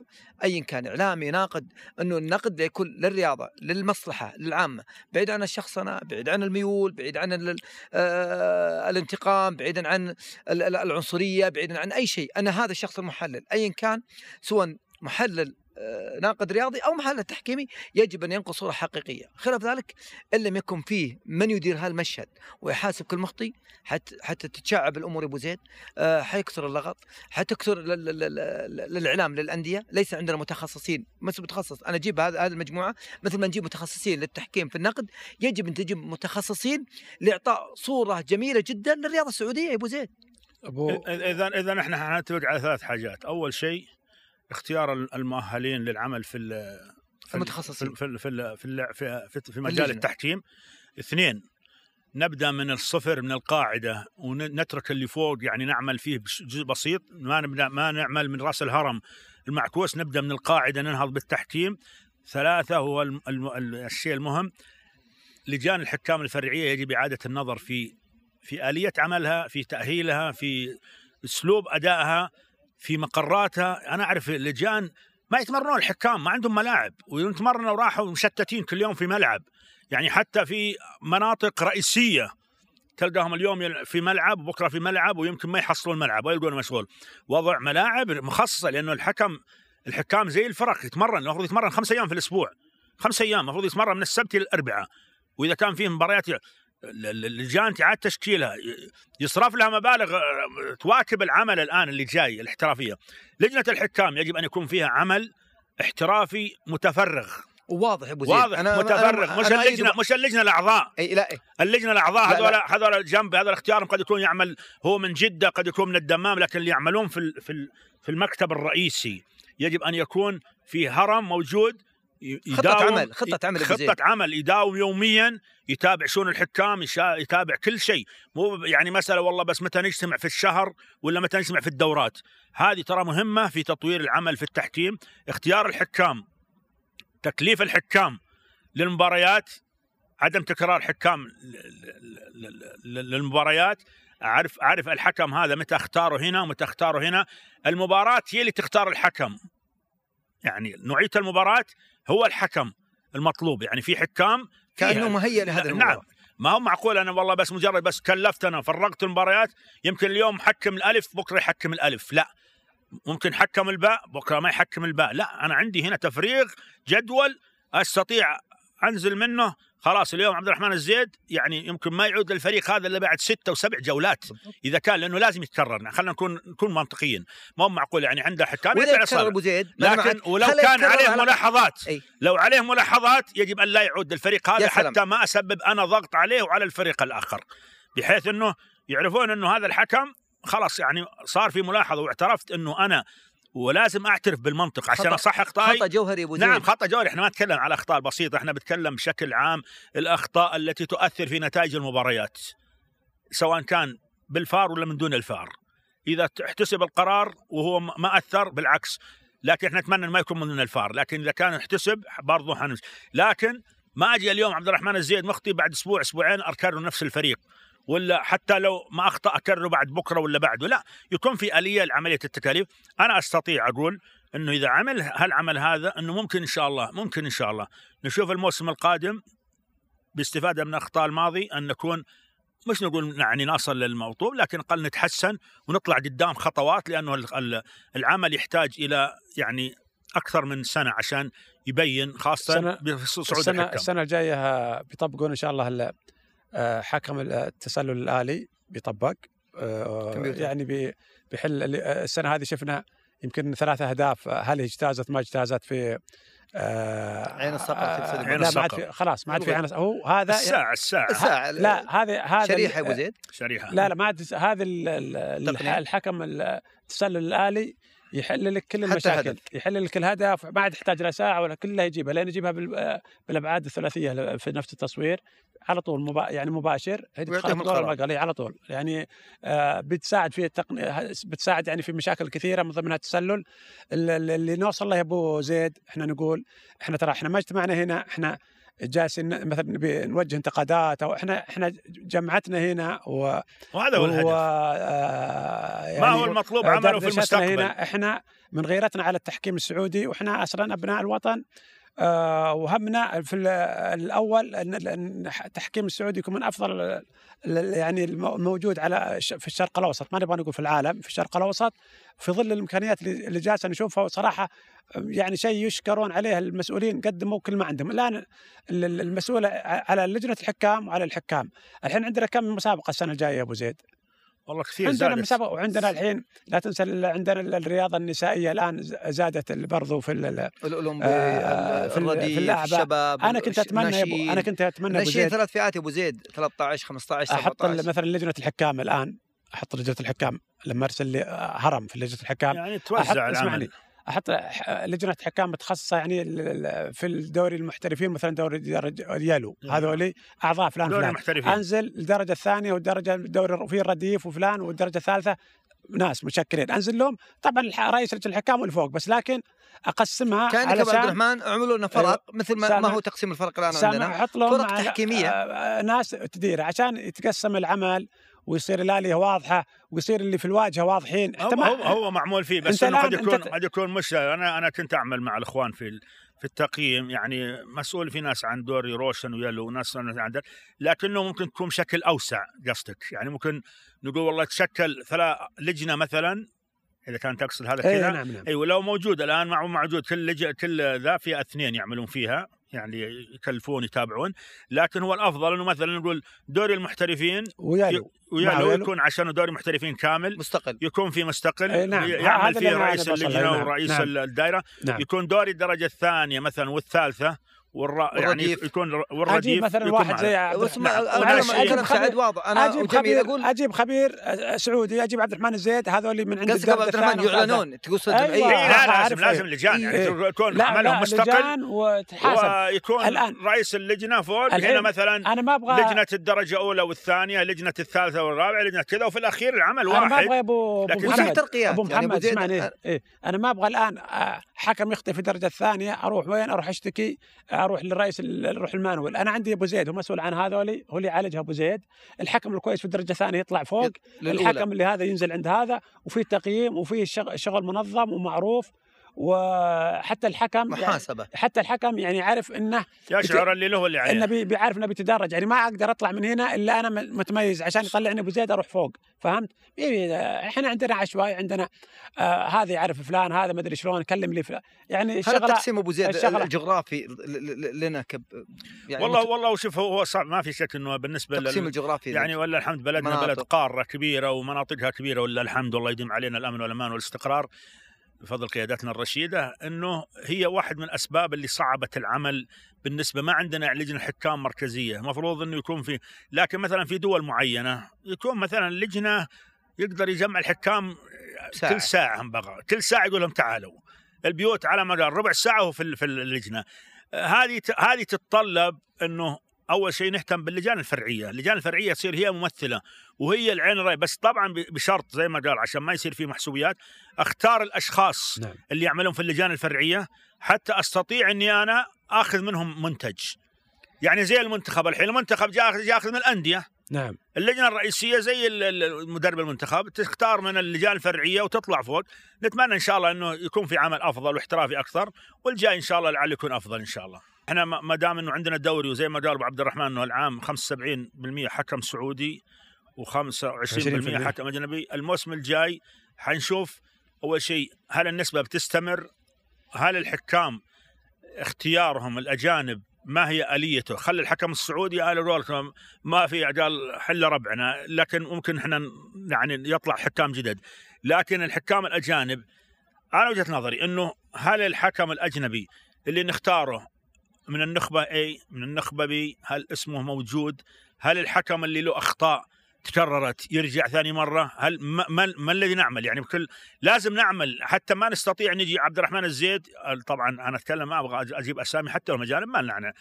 ايا كان إعلامي ناقد أنه النقد يكون للرياضة، للمصلحة، للعامة، بعيد عن الشخص أنا، بعيد عن الميول، بعيد عن آه، الانتقام بعيدا عن ال- ال- العنصرية بعيدا عن أي شيء. أنا هذا الشخص المحلل ايا كان سواء محلل ناقد رياضي أو محلل تحكيمي يجب أن ينقل صورة حقيقية، خلاف ذلك إن لم يكن فيه من يدير هالمشهد ويحاسب كل مخطي حتى حتى تتشعب الأمور يا أبو زيد آه، حيكثر اللغط، حتكثر للإعلام للأندية، ليس عندنا متخصصين، مش متخصص، أنا أجيب هذه المجموعة مثل ما نجيب متخصصين للتحكيم في النقد، يجب أن تجيب متخصصين لإعطاء صورة جميلة جدا للرياضة السعودية يا أبو زيد. ابو اذا إذا إحنا حنتفق على ثلاث حاجات، أول شيء اختيار المؤهلين للعمل في في ال- المتخصصين. في في في في في, في مجال اللجنة. التحكيم. اثنين نبدأ من الصفر من القاعدة ونترك اللي فوق يعني نعمل فيه جزء بسيط ما نبدا ما نعمل من رأس الهرم المعكوس نبدأ من القاعدة ننهض بالتحكيم ثلاثة هو الشيء المهم لجان الحكام الفرعية يجب إعادة النظر في في آلية عملها في تأهيلها في أسلوب أدائها في مقراتها أنا أعرف اللجان ما يتمرنون الحكام ما عندهم ملاعب ويتمرنوا وراحوا مشتتين كل يوم في ملعب. يعني حتى في مناطق رئيسية تلقاهم اليوم في ملعب وبكرة في ملعب ويمكن ما يحصلون ملعب ويلقونه مشغول. وضع ملاعب مخصصة لأنه الحكم الحكام زي الفرق يتمرن المفروض يتمرن خمس أيام في الأسبوع. خمس أيام المفروض يتمرن من السبت إلى الأربعاء. وإذا كان فيه مباريات اللجان تعاد تشكيلها. يصرف لها مبالغ آه، تواكب العمل الآن اللي جاي الاحترافية. لجنة الحكام يجب أن يكون فيها عمل احترافي متفرغ. وواضح يا أبو زيد. واضح متفرغ. مش أنا اللجنه مش اللجنة الأعضاء. اي لا إيه. اللجنة الأعضاء لا، هذول. هذول جنب هذا اختيارهم قد يكون يعمل هو من جدة قد يكون من الدمام لكن اللي يعملون في في في المكتب الرئيسي يجب أن يكون في هرم موجود ي- خطة يداوم- عمل- خطة عمل. خطة عمل يداوم يوميا يتابع شؤون الحكام يتابع كل شيء. مو يعني مسألة والله بس متى نجتمع في الشهر ولا متى نجتمع في الدورات. هذه ترى مهمة في تطوير العمل في التحكيم. اختيار الحكام تكليف الحكام للمباريات عدم تكرار حكام للمباريات. اعرف أعرف الحكم هذا متى اختاره هنا ومتى اختاره هنا. المباراة هي اللي تختار الحكم. يعني نوعيه المباراة هو الحكم المطلوب. يعني في حكام كانه مهيئ لهذا نعم. ما هو معقول أنا والله بس مجرد بس كلفت أنا فرقت المباريات يمكن اليوم حكم الألف بكرة يحكم الألف. لا. ممكن حكم الباء بكرة ما يحكم الباء. لا أنا عندي هنا تفريغ جدول أستطيع أنزل منه خلاص اليوم عبد الرحمن الزيد يعني يمكن ما يعود للفريق هذا إلا بعد ستة وسبع جولات إذا كان لأنه لازم يتكرر خلينا نكون نكون منطقيين ما هو معقول يعني عنده حكام يتكرر. أبو زيد لكن. ولو كان عليه ملاحظات أي. لو عليه ملاحظات يجب أن لا يعود للفريق هذا. حتى ما أسبب أنا ضغط عليه وعلى الفريق الآخر بحيث إنه يعرفون إنه هذا الحكم خلاص يعني صار في ملاحظة واعترفت إنه أنا ولازم أعترف بالمنطق عشان خطأ- أصحح اخطائي خطأ جوهري أبو نعم خطأ جوهري. إحنا ما نتكلم على أخطاء بسيطة إحنا بنتكلم بشكل عام الأخطاء التي تؤثر في نتائج المباريات سواء كان بالفار ولا من دون الفار. إذا احتسب القرار وهو ما- أثر بالعكس. لكن إحنا نتمنى ما يكون من دون الفار. لكن إذا كان احتسب برضه حنمشي. لكن ما أجي اليوم عبد الرحمن الزيد مخطي بعد أسبوع أسبوعين اكرر نفس الفريق. ولا حتى لو ما اخطا اكرره بعد بكرة ولا بعده. لا يكون في آلية لعملية التكاليف. أنا أستطيع أقول إنه إذا عمل هالعمل هذا إنه ممكن إن شاء الله ممكن إن شاء الله. نشوف الموسم القادم باستفادة من أخطاء الماضي أن نكون مش نقول يعني نصل للموضوع لكن قل نتحسن ونطلع قدام خطوات لأنه ال- ال- العمل يحتاج إلى يعني أكثر من سنة عشان يبين خاصة بصعود السنة الحكام. السنة الجاية بيطبقون إن شاء الله ال- حكم التسلل الآلي بيطبق. كمبيوتر. يعني بي- بيحل السنة هذه شفنا يمكن ثلاث أهداف. هل اجتازت؟ ما اجتازت في آه، عين الصقر آه، عين لا ما عاد الصقر. خلاص ما عاد في عين هو هذا الساعة الساعة. الساعة لا هذا هذا شريحة يا أبو زيد. شريحة. لا لا ما عاد هذا. الحكم التسلل الآلي يحل لك كل المشاكل. يحل لك الهدف ما عاد يحتاج له ساعة ولا كلها يجيبها لين يجيبها بال- بالأبعاد الثلاثية في نفس التصوير على طول مبا يعني مباشر هي على طول. يعني آه بتساعد في التقنية بتساعد يعني في مشاكل كثيرة من ضمنها التسلل. ال- ال- اللي نوصل له يا أبو زيد إحنا نقول إحنا ترى إحنا ما اجتمعنا هنا إحنا جالسين مثلا نبي نوجه انتقادات أو إحنا إحنا جمعتنا هنا و وهذا هو الهدف. آه ما هو المطلوب؟ عمله في المستقبل هنا إحنا من غيرتنا على التحكيم السعودي وإحنا أصلا أبناء الوطن. وهمنا في ال- الأول إن التحكيم السعودي يكون من أفضل يعني الم- الموجود على في الشرق الأوسط. ما نبغى نقول في العالم في الشرق الأوسط في ظل الإمكانيات اللي جالسة نشوفها وصراحة يعني شيء يشكرون عليه المسؤولين قدموا كل ما عندهم. الآن ال- ال- المسؤول ع- على لجنة الحكام وعلى الحكام. الحين عندنا كم مسابقة السنة الجاية يا أبو زيد؟ والله كثير عندنا زادت. مسابقة وعندنا الحين لا تنسى عندنا ال- الرياضة النسائية الآن ز- زادت برضو في ال- الأولمبي آه، في في الرديف الأعباء. الشباب أنا كنت ابو أنا كنت أتمنى أبو ناشئين زيد. ثلاث فئات يا أبو زيد 13 15 أحط 17 ال- مثلا لجنة الحكام الآن. أحط لجنة الحكام. لما أرسل لي آه، هرم في لجنة الحكام. يعني أحط توزع اسمعني. العمل أحط لجنة حكام متخصصة يعني في الدوري المحترفين مثلا دوري نعم. هذولي أعضاء فلان دوري فلان المحترفين أنزل الدرجه الثانية والدرجه الدوري في الرديف وفلان والدرجه الثالثه ناس مشكلين أنزل لهم طبعا رئيس لجنة الحكام والفوق بس لكن أقسمها كان ابو عبد الرحمن عملوا لنا فرق أيوة. مثل ما. ما هو تقسيم الفرق الآن عندنا فرق على- تحكيمية. آه، ناس تدير عشان يتقسم العمل ويصير الآلية واضحة ويصير اللي في الواجهة واضحين. هو, ما- هو, هو معمول فيه بس إنه قد يكون قد يكون مش أنا أنا كنت أعمل مع الإخوان في في التقييم يعني مسؤول في ناس عن دوري روشن ويلو وناس عن ده لكنه ممكن تكون بشكل أوسع قصدك. يعني ممكن نقول والله تشكل ثلاث لجنة مثلا إذا كان تقصد هذا اي كذا. نعم نعم. أيوه لو موجود الآن مع موجود كل لج... كل ذا في اثنين يعملون فيها. يعني يكلفون يتابعون لكن هو الأفضل إنه مثلا نقول دوري المحترفين ويلو ويا مع لو ويلو. يكون عشانه دوري محترفين كامل مستقل يكون في مستقل أي نعم. يعمل فيه رئيس. اللجنة نعم. ورئيس نعم. الدائره نعم يكون دوري الدرجة الثانية مثلا والثالثة والر... يعني والرديف. يكون أجيب والرديف مثلا يكون واحد. زي عبد الرحمن نعم. خبير- سعد واضح أنا أجيب خبير أقول أجيب خبير سعودي أجيب عبد الرحمن الزيد هذول من عند قصدك ابو عبد الرحمن. يعلنون تقول أيوة. جمعيه إيه لا لازم لازم. لجان يعني. يكون عملهم مستقل ويكون الآن. رئيس اللجنة فوق هنا مثلا أنا ما أبغى لجنة الدرجة الأولى والثانية لجنة الثالثة والرابعة لجنة كذا وفي الأخير العمل أنا ما واحد أبغى ابو أبو محمد أبو يعني أبو محمد اسمعني إيه؟ أنا ما أبغى الآن حكم يخطئ في الدرجة الثانية أروح وين أروح أشتكي أروح للرئيس أروح المانويل. أنا عندي أبو زيد هو مسؤول عن هذولي هو اللي يعالجها أبو زيد. الحكم الكويس في الدرجة الثانية يطلع فوق. للأولى. الحكم اللي هذا ينزل عند هذا وفي تقييم وفي شغ- شغل منظم ومعروف. وحتى الحكم يعني محاسبة. حتى الحكم يعني عارف إنه يشعر اللي له اللي إنه عليه بي- بيعرف إنه بيتدرج. يعني ما أقدر أطلع من هنا إلا أنا متميز عشان يطلعني أبو زيد أروح فوق. فهمت؟ إيه، إحنا عندنا عشوائي عندنا آه هذا يعرف فلان هذا ما أدري شلون كلم لي فلان. يعني هذا شغله التقسيم أبو زيد الشغلة- الجغرافي ل- ل- لنا كب يعني والله مت- والله وشوف هو صعب ما في شك إنه بالنسبة التقسيم لل... الجغرافي يعني ولا الحمد بلدنا مناطق. بلد قارة كبيرة ومناطقها كبيرة ولا الحمد والله يديم علينا الأمن والأمان والاستقرار. بفضل قيادتنا الرشيدة إنه هي واحد من الاسباب اللي صعبت العمل بالنسبة ما عندنا لجنة حكام مركزية المفروض إنه يكون في لكن مثلا في دول معينة يكون مثلا لجنة يقدر يجمع الحكام ساعة. كل ساعة هم بغى كل ساعة يقول لهم تعالوا البيوت على مدار ربع ساعة وفي في اللجنه هذه هذه تتطلب إنه أول شيء نهتم باللجان الفرعية، اللجان الفرعية تصير هي ممثلة وهي العين الراي بس طبعا بشرط زي ما قال عشان ما يصير في محسوبيات أختار الأشخاص نعم. اللي يعملون في اللجان الفرعية. حتى أستطيع إني أنا آخذ منهم منتج. يعني زي المنتخب. الحين المنتخب جاء ياخذ من الأندية. نعم. اللجنة الرئيسية زي مدرب المنتخب تختار من اللجان الفرعية وتطلع فوق. نتمنى إن شاء الله إنه يكون في عمل أفضل واحترافي أكثر والجاي إن شاء الله لعل يكون أفضل إن شاء الله. إحنا ما دام إنه عندنا دوري وزي ما قال أبو عبد الرحمن إنه العام 75% حكم سعودي و25% حكم أجنبي الموسم الجاي حنشوف أول شيء هل النسبة بتستمر؟ هل الحكام اختيارهم الأجانب ما هي آليته. خلي الحكم السعودي على قولتهم ما في قال حل ربعنا لكن ممكن إحنا يعني يطلع حكام جدد. لكن الحكام الأجانب أنا وجهة نظري إنه هل الحكم الأجنبي اللي نختاره من النخبة A من النخبة B هل اسمه موجود؟ هل الحكم اللي له أخطاء تكررت يرجع ثاني مرة. هل ما, ما, ما الذي نعمل؟ يعني بكل لازم نعمل. حتى ما نستطيع نجي عبد الرحمن الزيد طبعا أنا أتكلم ما أبغى أجيب أسامي حتى لو ما لنا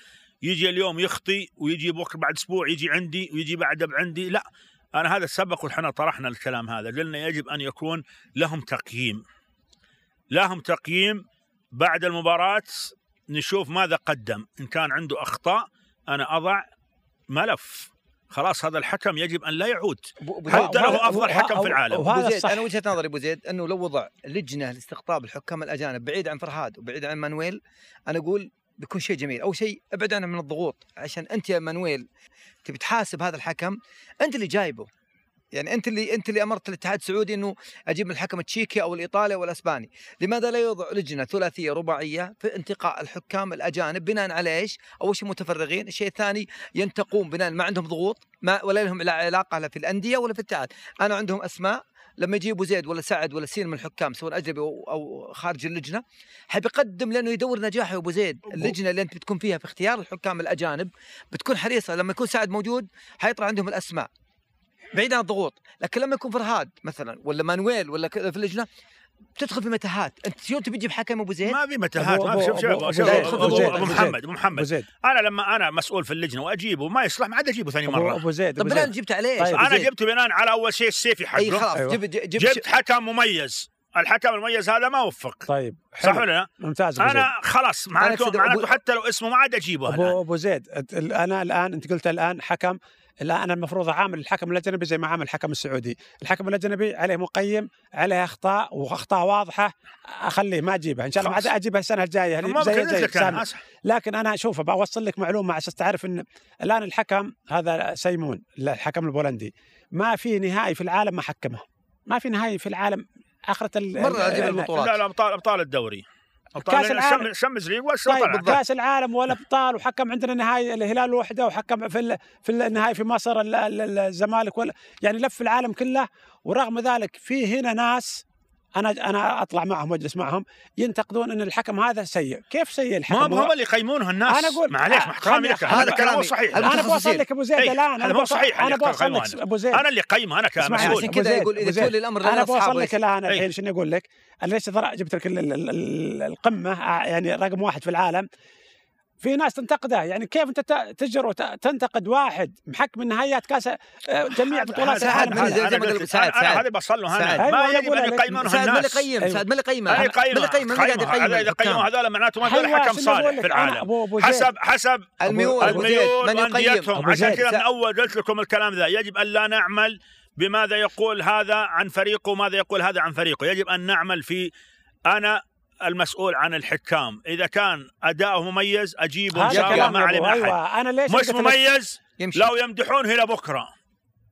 يجي اليوم يخطي ويجي بكرة بعد أسبوع يجي عندي ويجي بعد عندي لا أنا هذا سبق وحنا طرحنا الكلام هذا. قلنا يجب أن يكون لهم تقييم. لهم تقييم بعد المباراة نشوف ماذا قدم. إن كان عنده أخطاء أنا أضع ملف. خلاص هذا الحكم يجب أن لا يعود. حتى أفضل حكم في العالم. وهذا زيد الصح أنا وجهة نظري أبو زيد أنه لو وضع لجنة لاستقطاب الحكام الأجانب بعيد عن فرهاد وبعيد عن مانويل أنا أقول بيكون شيء جميل. اول شيء أبعد عنه من الضغوط عشان أنت يا مانويل تبي تحاسب هذا الحكم أنت اللي جايبه. يعني أنت اللي أنت اللي أمرت الاتحاد السعودي إنه أجيب الحكم التشيكي أو الإيطالي أو الاسباني، لماذا لا يوضع لجنة ثلاثية رباعية في انتقاء الحكام الأجانب بناء على إيش؟ أول شيء متفرغين، الشيء الثاني ينتقون بناء ما عندهم ضغوط ما ولا لهم لا علاقة لا في الأندية ولا في الاتحاد، أنا عندهم أسماء لما يجيبوا زيد ولا سعد ولا سين من الحكام سواء أجنبي أو خارج اللجنة حبيقدم لأنه يدور نجاح أبو زيد. اللجنة اللي أنت بتكون فيها في اختيار الحكام الأجانب بتكون حريصة لما يكون سعد موجود حيطلع عندهم الأسماء. بعيد عن الضغوط. لكن لما يكون فرهاد مثلا ولا مانويل ولا كذا في اللجنة بتدخل في متاهات. أنت شلون تبي تجيب حكم أبو زيد؟ ما في متاهات. أبو- ما في شوف شوف ابو أبو محمد زيد. أبو محمد. زيد. أنا لما أنا مسؤول في اللجنة واجيبه ما يصلح ما عاد أجيبه ثاني مرة. أبو زيد طب زيد. جبت عليه. طيب. أنا جبته بناء على أول شيء السيفي أي حقه خلاص أيوة. جبت جبت جبت حكم مميز. الحكم المميز هذا ما وفق. طيب صح حلو. ولا لا؟ ممتاز أنا خلاص معناته معناته حتى لو اسمه ما عاد أجيبه ابو. أبو زيد أنا الآن أنت قلت الآن حكم الان أنا المفروض أعامل الحكم الأجنبي زي ما عامل الحكم السعودي، الحكم الأجنبي عليه مقيم، عليه أخطاء وأخطاء واضحة أخليه ما اجيبه، إن شاء الله ما عاد. أجيبها السنة الجاية ما زي زي. لكن أنا شوف بوصل لك معلومة على أساس تعرف إن الآن الحكم هذا سيمون الحكم البولندي ما في نهائي في العالم ما حكمه ما في نهائي في العالم آخرة ال- البطولات. لا لا ابطال أبطال الدوري كأس العالم. شمس ليج طيب كأس العالم والابطال وحكم عندنا نهائي الهلال وحده وحكم في في النهائي في مصر ال- ال- الزمالك ولا يعني لف العالم كله ورغم ذلك في هنا ناس أنا أنا أطلع معهم وأجلس معهم ينتقدون إن الحكم هذا سيء، كيف سيء الحكم؟ ما هم اللي يقيمونه الناس أنا أقول- معليش مع احترامي لك هذا كلام مو. صحيح أنا أنا بوصل. لك أبو زيد إيه، الآن هذا أنا مو بوصل صحيح أنا بوصل لك أنا. أبو زيد أنا اللي قيمه أنا كمسؤول عشان أبو كذا زيد، يقول إذا. تولي الأمر أنا بوصل لك الآن الحين إيه. شنو أقول لك؟ أنا ليش جبت لك ال- ال- ال- القمة آه، يعني رقم واحد في العالم في ناس تنتقده يعني كيف أنت تجر وتنتقد واحد محكم من نهائيات كأس آه، جميع بطولات العالم هذا- هذا- زي- ما قلت سعد- سعد. هذا بوصل له سعد. أنا أيوة، ما يجب ان. يقيمونه سعد الناس يقيم أيوة. سعد من اللي يقيم هذا من اللي يقيمه يقيم من اللي قاعد قيمة يقيم هذول معناته ما أيوة، هذول حكم أقول صالح لك؟ في العالم. حسب حسب الميول الميول من يقيم وانديتهم عشان. كذا من. أول قلت لكم الكلام ذا يجب أن لا نعمل بماذا يقول هذا عن فريقه وماذا يقول هذا عن فريقه يجب أن نعمل في أنا المسؤول عن الحكام. إذا كان اداؤه مميز أجيبه إن شاء الله ما من احد أيوه أنا ليش مش مميز؟ يمشي. لو يمدحونه إلى بكرة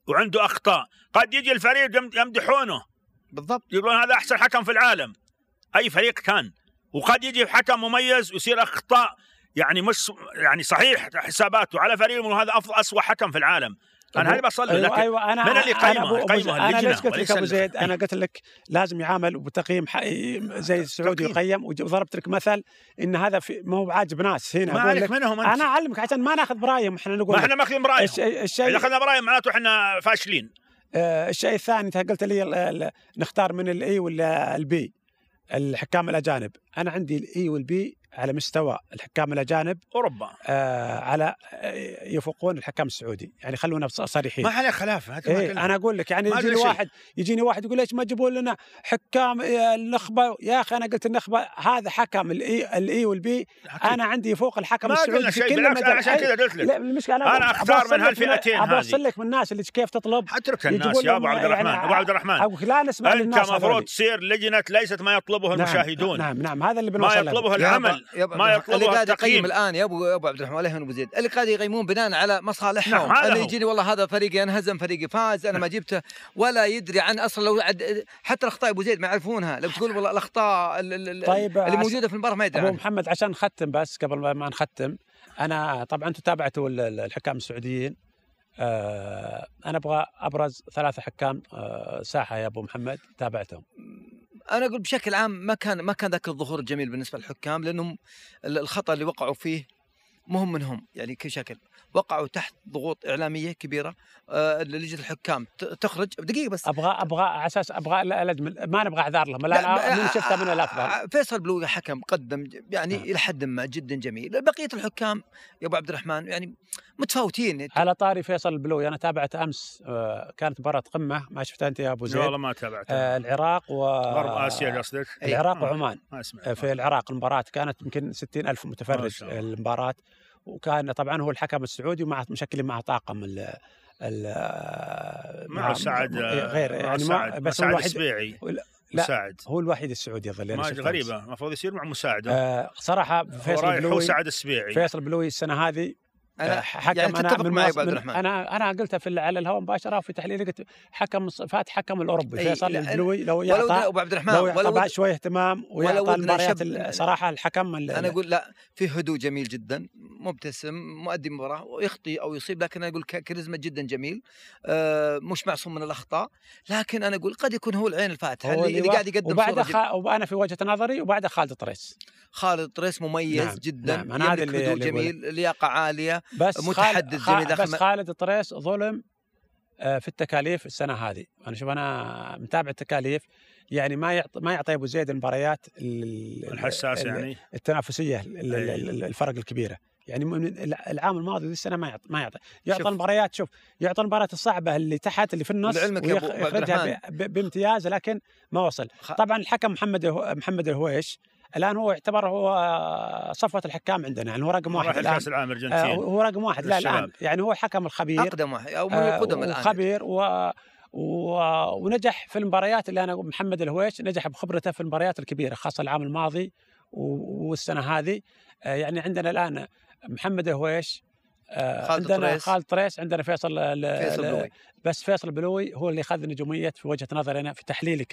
وعنده أخطاء. قد يجي الفريق يم- يمدحونه. بالضبط. يقولون هذا أحسن حكم في العالم. أي فريق كان. وقد يجي حكم مميز ويصير أخطاء. يعني مش يعني صحيح حساباته على فريق هذا افضل اسوء حكم في العالم. أنا هذا بصل له أيوه لكن أيوه أنا من اللي أنا يقيمه زيد. أنا ليش قلت لك أبو زيد؟ أنا قلت لك لازم يعامل بتقييم زي السعودي. يقيم وضربت لك مثل إن هذا في ما هو عاجب ناس هنا. ما عليك لك منهم أنت. أنا أعلمك عشان ما ناخذ برايهم إحنا نقول ما. إحنا ماخذين برايهم. الشيء إذا أخذنا برايهم معناته إحنا فاشلين. آه، الشيء الثاني أنت قلت لي نختار من ال A ولا ال B الحكام الأجانب. أنا عندي ال A وال B على مستوى الحكام الأجانب أوروبا. آه على آه، يفوقون الحكام السعودي. يعني خلونا صريحين. ما عليه خلاف ما إيه. أنا أقول لك يعني ما يجيني. واحد يجيني واحد يقول ليش ما تجيبون لنا حكام النخبة؟ يا أخي أنا قلت النخبة هذا حكم الاي الاي والبي أنا عندي يفوق الحكم ما السعودي قلنا شيء بالعكس أنا عشان كذا قلت لك. لا المشكلة أنا أبغى أختار أوصل من هالفئتين أبغى اوصل هذه. لك من الناس اللي كيف تطلب. أترك الناس يا أبو عبد الرحمن يعني أبو عبد الرحمن. لا نسمع أنت للناس المفروض هذولي. تصير لجنة ليست ما يطلبه نعم، المشاهدون. نعم نعم هذا اللي ما بنوصل له. يطلبه العمل. أبا ما اللي يطلبه قاعد يقيم التقييم. الآن يا ابو يا أبو عبد الرحمن الله أبو زيد. اللي قاعد يقيمون بناء على مصالحهم. نعم، هو. يجيني والله هذا فريقي انهزم فريقي فاز أنا ما جبته ولا يدري عن أصلا لو عد حتى الأخطاء أبو زيد ما يعرفونها. لو تقول والله الأخطاء ال- ال- ال- طيب، اللي موجودة في المباراة ما يدري أبو عنها. محمد عشان نختم بس قبل ما- نختم أنا طبعا أنتم تابعتوا ال- ال- الحكام السعوديين. آه أنا أبغى أبرز ثلاثة حكام آه ساحة يا أبو محمد تابعتهم. أنا أقول بشكل عام ما كان ما كان ذاك الظهور الجميل بالنسبة للحكام لأنهم ال- الخطأ اللي وقعوا فيه مهم منهم يعني كشكل وقعوا تحت ضغوط إعلامية كبيرة آه لجنة الحكام. تخرج. دقيقة بس. أبغى أبغى على أساس أبغى ال- الاجمل ما نبغى اعذار لهم لا لا من شفتها من الافضل آه، فيصل بلوغي حكم قدم يعني نعم. إلى حد ما جدا جميل. بقية الحكام يا أبو عبد الرحمن يعني متفاوتين. على طاري فيصل البلوي أنا تابعت أمس آه كانت مباراة قمة. ما شفتها أنت يا أبو لا زيد؟ والله ما تابعت آه العراق و غرب آسيا قصدك؟ العراق. وعمان. في العراق المباراة كانت يمكن 60 ألف ما متفرج شاء الله. المباراة. وكان طبعا هو الحكم السعودي ومع مشكلين مع طاقم ال ال مع سعد غير مع يعني سعد بس سعد السبيعي لا. مساعد. هو الوحيد السعودي أنا ما غريبة المفروض يصير مع مساعد. آه صراحة هو فيصل رايح هو بلوي سعد السبيعي. فيصل بلوي السنة هذه أنا آه، حكم يعني أنا من معي عبد من- الرحمن. أنا أنا قلتها في على الهواء مباشرة في تحليل قلت حكم فات حكم الأوروبي فيصل البلوي لو يعطى أبو عبد الرحمن لو ولو يعطى شوية اهتمام ويعطى المباريات صراحة الحكم ال- أنا أقول لا في هدوء جميل جدا مبتسم مؤدي مباراة ويخطي أو يصيب لكن أنا أقول كاريزما جدا جميل آه مش معصوم من الأخطاء لكن أنا أقول قد يكون هو العين الفاتحة اللي, اللي قاعد يقدم وبعد. خ... وأنا في وجهة نظري وبعد خالد طريس خالد طريس مميز نعم، جدا نعم، أنا هذا اللي-. جميل لياقة عالية بس متحدث خالد... داخل بس خالد طريس ظلم آه، في التكاليف السنة هذه. أنا شوف أنا متابع التكاليف. يعني ما يعطي ما يعطي أبو زيد المباريات ال- ال- الحساس ال- يعني. التنافسية الفرق الكبيرة. يعني من العام الماضي ذي السنة ما يعطي ما يعطي. يعطي شوف. المباريات شوف يعطي المباريات الصعبة اللي تحت اللي في النص ويخرجها بامتياز لكن ما وصل. طبعا الحكم محمد محمد الهويش الآن هو يعتبر هو صفوة الحكام عندنا يعني هو رقم واحد الآن. الكاس العام آه، ارجنتين هو رقم واحد لا الآن. يعني هو الحكم الخبير. أقدم واحد أو من آه، القدم الآن. وخبير و... و... ونجح في المباريات اللي أنا محمد الهويش نجح بخبرته في المباريات الكبيرة خاصة العام الماضي و... والسنة هذه. آه، يعني عندنا الآن محمد الهويش آه، خالد عندنا طريس. خالد طريس عندنا فيصل ال- فيصل بلوي. بس فيصل البلوي هو اللي اخذ نجوميه في وجهة نظري أنا في تحليلي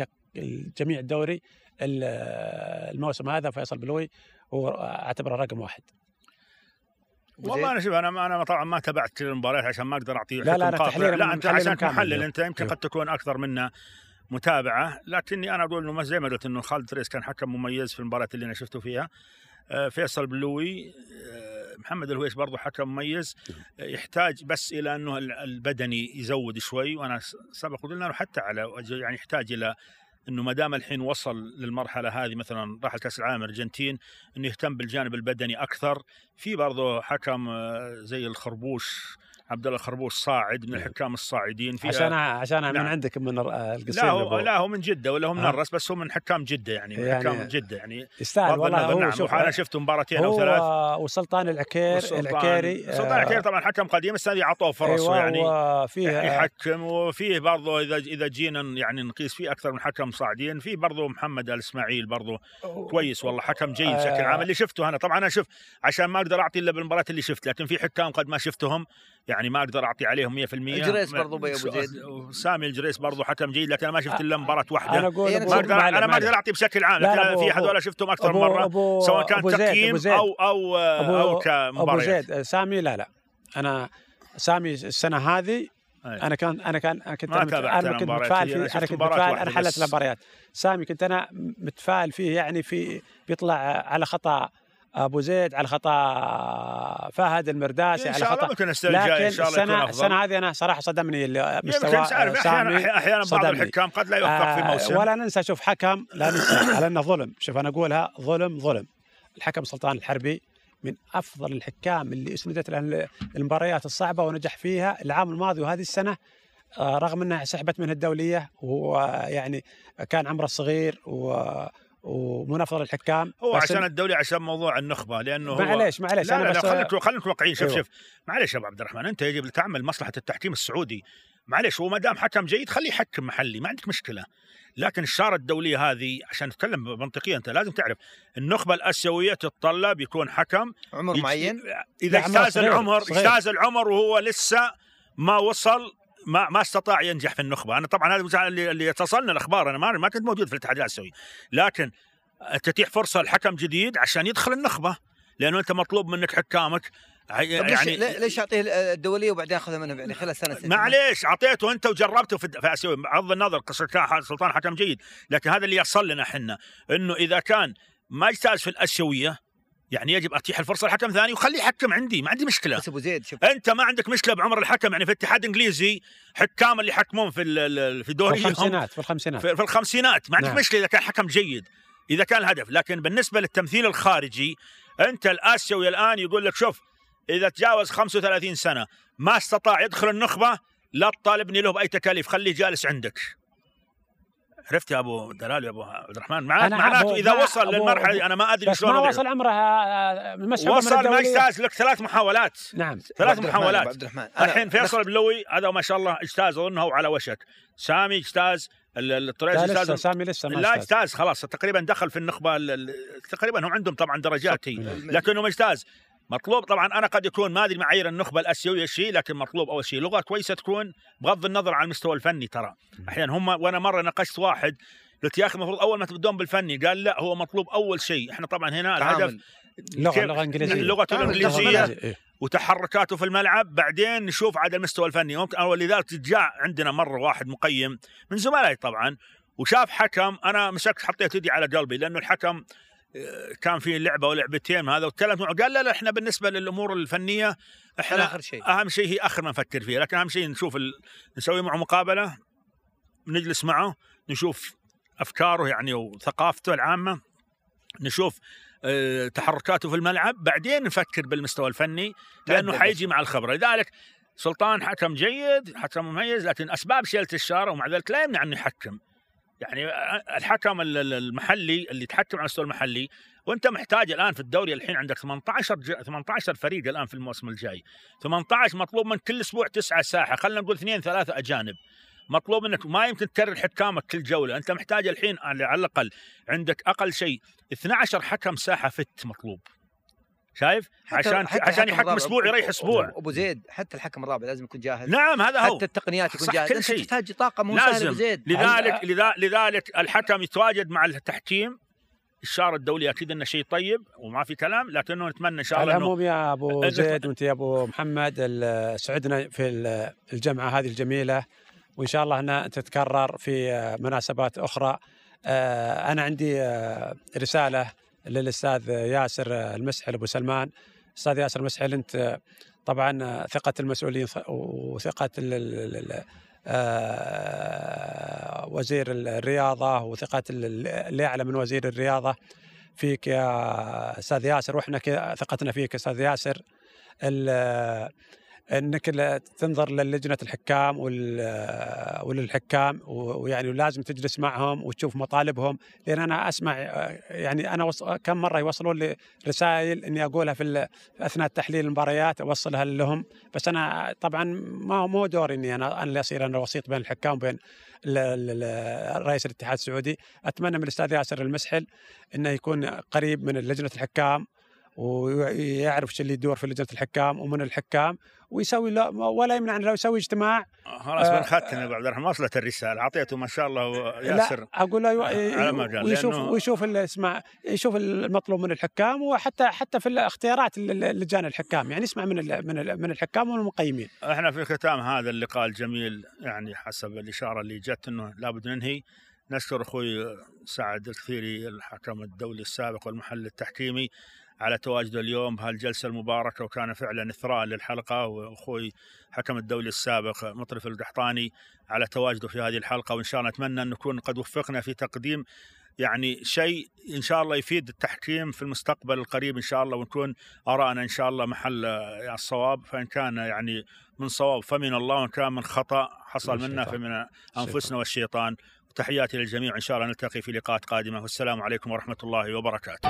كجميع الدوري. ال- الموسم هذا فيصل بلوي هو أعتبره رقم واحد والله أنا شوف أنا أنا طبعا ما تابعت كل المباريات عشان ما أقدر أعطي لا، لا،. تحليل- لا أنت عشان. محلل أنت يمكن أيوه. قد تكون أكثر منا متابعة لكني أنا أقول إنه زي ما قلت إنه خالد ريس كان حكم مميز في المباريات اللي أنا شفته فيها آه، فيصل بلوي آه، محمد الهويش برضه حكم مميز آه، يحتاج بس إلى إنه ال- البدني يزود شوي وأنا سبق قلنا له حتى على يعني يحتاج إلى إنه ما دام الحين وصل للمرحلة هذه مثلا راح كاس العالم الأرجنتين إنه يهتم بالجانب البدني أكثر. في برضه حكم آه، زي الخربوش عبد الله الخربوش صاعد من نعم. الحكام الصاعدين في عشان عشان من نعم. عندك من الر- القصير لا هو لا هو من جدة ولا هو من آه. الرس بس هو من حكام جدة يعني من يعني حكام جدة يعني يستاهل والله هو نعم شوف أنا شفته مباراتين أو ثلاث وسلطان العكير العكيري سلطان العكيري طبعا حكم قديم بس هذه اعطوه فرص أيوة يعني وفيه يحكم وفيه برضه إذا إذا جينا يعني نقيس فيه أكثر من حكم صاعدين في برضه محمد الاسماعيل برضه كويس والله حكم جيد بشكل آه. عام اللي شفته أنا طبعا أنا شوف عشان ما أقدر أعطي إلا بالمباريات اللي شفت لكن في حكام قد ما شفتهم يعني ما أقدر أعطي عليهم 100% الجريس برضو أبو زيد. سامي الجريس برضه حكم جيد لكن أنا ما شفت إلا مباراة واحدة أنا أقول يعني أبو- ما أقدر أنا ما. أقدر أعطي بشكل عام لكن أنا في أبو- هذول شفتهم أكثر أبو- من مرة أبو- سواء كان أبو تقييم أبو. أو أو أو ابو كمباريات زيد سامي لا لا أنا سامي السنة هذه أي. أنا كان أنا كان أنا كنت أنا كنت متفائل فيه أنا كنت متفائل أنا حلت. المباريات سامي كنت أنا متفائل فيه يعني في بيطلع على خطأ أبو زيد على خطأ فهد المرداسي على خطأ. ممكن السنة الجايه ان شاء الله السنة السنة هذه أنا صراحة صدمني مستوى تعرف أحيانا أحيانا بعض. الحكام قد لا يوفق في آه، موسم. ولا ننسى شوف حكم لا ننسى على إنه ظلم. شوف أنا أقولها ظلم ظلم. الحكم سلطان الحربي من أفضل الحكام اللي أسندت له المباريات الصعبة ونجح فيها العام الماضي وهذه السنة آه، رغم إنها سحبت منها الدولية وهو يعني كان عمره صغير و ومن افضل الحكام هو عشان الدولي عشان موضوع النخبة لأنه هو معليش معليش لا أنا لا, بس خلينا خلينا متوقعين شوف أيوة. شوف. معليش يا أبو عبد الرحمن أنت يجب تعمل مصلحة التحكيم السعودي. معليش هو ما دام حكم جيد خليه يحكم محلي ما عندك مشكلة. لكن الشاره الدوليه هذه عشان تتكلم منطقيا أنت لازم تعرف النخبة الأسيوية تتطلب يكون حكم. عمر معين؟ عمره اجتاز العمر. اجتاز العمر وهو لسه ما وصل ما ما استطاع ينجح في النخبة، أنا طبعا هذا اللي, اللي تصلنا الأخبار أنا ما ما كنت موجود في الاتحاد الآسيوي، لكن تتيح فرصة لحكم جديد عشان يدخل النخبة لأنه أنت مطلوب منك حكامك. طيب ليش يعني ليه- ليش أعطيه الدولية وبعدين اخذها منه يعني خلال سنة سنتين معليش أعطيته أنت وجربته في آسيوي. بغض النظر سلطان حكم جيد. لكن هذا اللي يصل لنا إحنا إنه إذا كان ما يجتاز في الآسيوية يعني يجب أتيح الفرصة لحكم ثاني وخليه يحكم عندي ما عندي مشكلة. بس أبو زيد شوف. أنت ما عندك مشكلة بعمر الحكم يعني في الاتحاد الانجليزي حكام اللي يحكمون في ال- ال- في في دوريهم الخمسينات في الخمسينات. في, في الخمسينات. ما عندك نعم. مشكلة إذا كان حكم جيد إذا كان الهدف. لكن بالنسبة للتمثيل الخارجي أنت الآسيوي الآن يقول لك شوف إذا تجاوز 35 سنة ما استطاع يدخل النخبة لا تطالبني له بأي تكاليف خليه جالس عندك. عرفت يا أبو دلال يا أبو عبد الرحمن معناته إذا ما- وصل للمرحلة دي أنا ما أدري شلون ما أدري. وصل عمرها آه، المسحوبه من وصل ما. يجتاز لك ثلاث محاولات نعم ثلاث عبد الرحمن، محاولات. عبد الرحمن الحين فيصل بلوي هذا ما شاء الله اجتاز أظنه وعلى وشك سامي اجتاز ال- ال- الطريز اجتاز لسه سامي لسه ما لا اجتاز. اجتاز خلاص تقريبا دخل في النخبة ال- ال- تقريبا هم عندهم طبعا درجات هي. لكنه مجتاز مطلوب. طبعا أنا قد يكون ما أدري معايير النخبة الأسيوية شيء لكن مطلوب أول شيء لغة كويسة تكون بغض النظر عن المستوى الفني ترى. أحيانا هم وأنا مرة ناقشت واحد قلت يا أخي المفروض أول ما تبدون بالفني قال لا هو مطلوب أول شيء. إحنا طبعا هنا الهدف لغة لغة إنجليزية. لغته الإنجليزية إيه. وتحركاته في الملعب. بعدين نشوف عاد المستوى الفني. ولذلك جاء عندنا مرة واحد مقيم من زملائي طبعا وشاف حكم. أنا مسكت حطيت يدي على قلبي لأنه الحكم كان في لعبة ولعبتين هذا وتكلمت معه قال لا لا إحنا بالنسبة للأمور الفنية إحنا آخر شيء. أهم شيء هي آخر ما نفكر فيها لكن أهم شيء نشوف ال... نسوي معه مقابلة نجلس معه نشوف أفكاره يعني وثقافته العامة نشوف آه، تحركاته في الملعب بعدين نفكر بالمستوى الفني لأنه حيجي مع الخبرة. لذلك سلطان حكم جيد حكم مميز لكن أسباب شيلة الشارة ومع ذلك لا يمنع انه يحكم. يعني الحكم ال- ال- المحلي اللي يتحكم على المستوى المحلي وأنت محتاج الآن في الدوري الحين عندك 18 ج- 18 فريق الآن في الموسم الجاي. 18 مطلوب من كل أسبوع تسعة ساحة خلينا نقول اثنين ثلاثة أجانب. مطلوب انك ما يمكن تكرر حكامك كل جولة أنت محتاج الحين على الأقل عندك أقل شيء 12 حكم ساحة فت مطلوب. شايف؟ عشان حتى عشان يحكم أسبوع يريح أسبوع. أبو زيد حتى الحكم الرابع لازم يكون جاهز. نعم هذا هو. حتى التقنيات يكون جاهز كل انت شيء. تحتاج طاقة مو سهله أبو لازم. زيد. لذلك لذا- لذلك الحكم يتواجد مع التحكيم. الشارة الدولي أكيد إنه شيء طيب وما في كلام لكنه نتمنى إن شاء على الله إنه العموم يا أبو زيد وأنت يا أبو محمد سعدنا في ال- الجمعة هذه الجميلة. وإن شاء الله إنها تتكرر في مناسبات أخرى. آه، أنا عندي آه، رسالة للاستاذ ياسر المسحل أبو سلمان. أستاذ ياسر المسحل أنت طبعا ثقة المسؤولين وثقة آه، وزير الرياضة وثقة ال- اللي أعلى من وزير الرياضة فيك يا أستاذ ياسر. وإحنا ثقتنا فيك أستاذ ياسر. إنك تنظر للجنه الحكام وللحكام ويعني لازم تجلس معهم وتشوف مطالبهم. لأن أنا أسمع يعني أنا. كم مرة يوصلون لي رسائل إني أقولها في أثناء تحليل المباريات أوصلها لهم. بس أنا طبعا ما مو دوري إني أنا أنا اللي أصير أنا وسيط بين الحكام وبين رئيس الاتحاد السعودي. أتمنى من الأستاذ ياسر المسحل إنه يكون قريب من لجنة الحكام. ويعرف إيش اللي يدور في لجنة الحكام ومن الحكام ويسوي ولا يمنع إنه لو يسوي اجتماع خلاص آه، بنختم يا أبو عبد الرحمن. وصلت الرسالة. أعطيته ما شاء الله ياسر لا أقول له على ما قال، ويشوف لأنه- ويشوف اسمع يشوف المطلوب من الحكام وحتى حتى في الاختيارات ال- ال- لجان الحكام. يعني يسمع من من من الحكام والمقيمين إحنا في ختام هذا اللقاء الجميل يعني حسب الإشارة اللي جت إنه لابد ننهي. نشكر أخوي سعد الكثيري الحكم الدولي السابق والمحلل التحكيمي. على تواجده اليوم بهالجلسة المباركة وكان فعلا إثراء للحلقة وأخوي حكم الدولي السابق مطرف القحطاني على تواجده في هذه الحلقة وإن شاء الله نتمنى أن نكون قد وفقنا في تقديم يعني شيء إن شاء الله يفيد التحكيم في المستقبل القريب إن شاء الله ونكون ارائنا إن شاء الله محل الصواب. فإن كان يعني من صواب فمن الله وإن كان من خطأ حصل من منا. فمن أنفسنا والشيطان. وتحياتي للجميع ان شاء الله نلتقي في لقاءات قادمة. والسلام عليكم ورحمة الله وبركاته.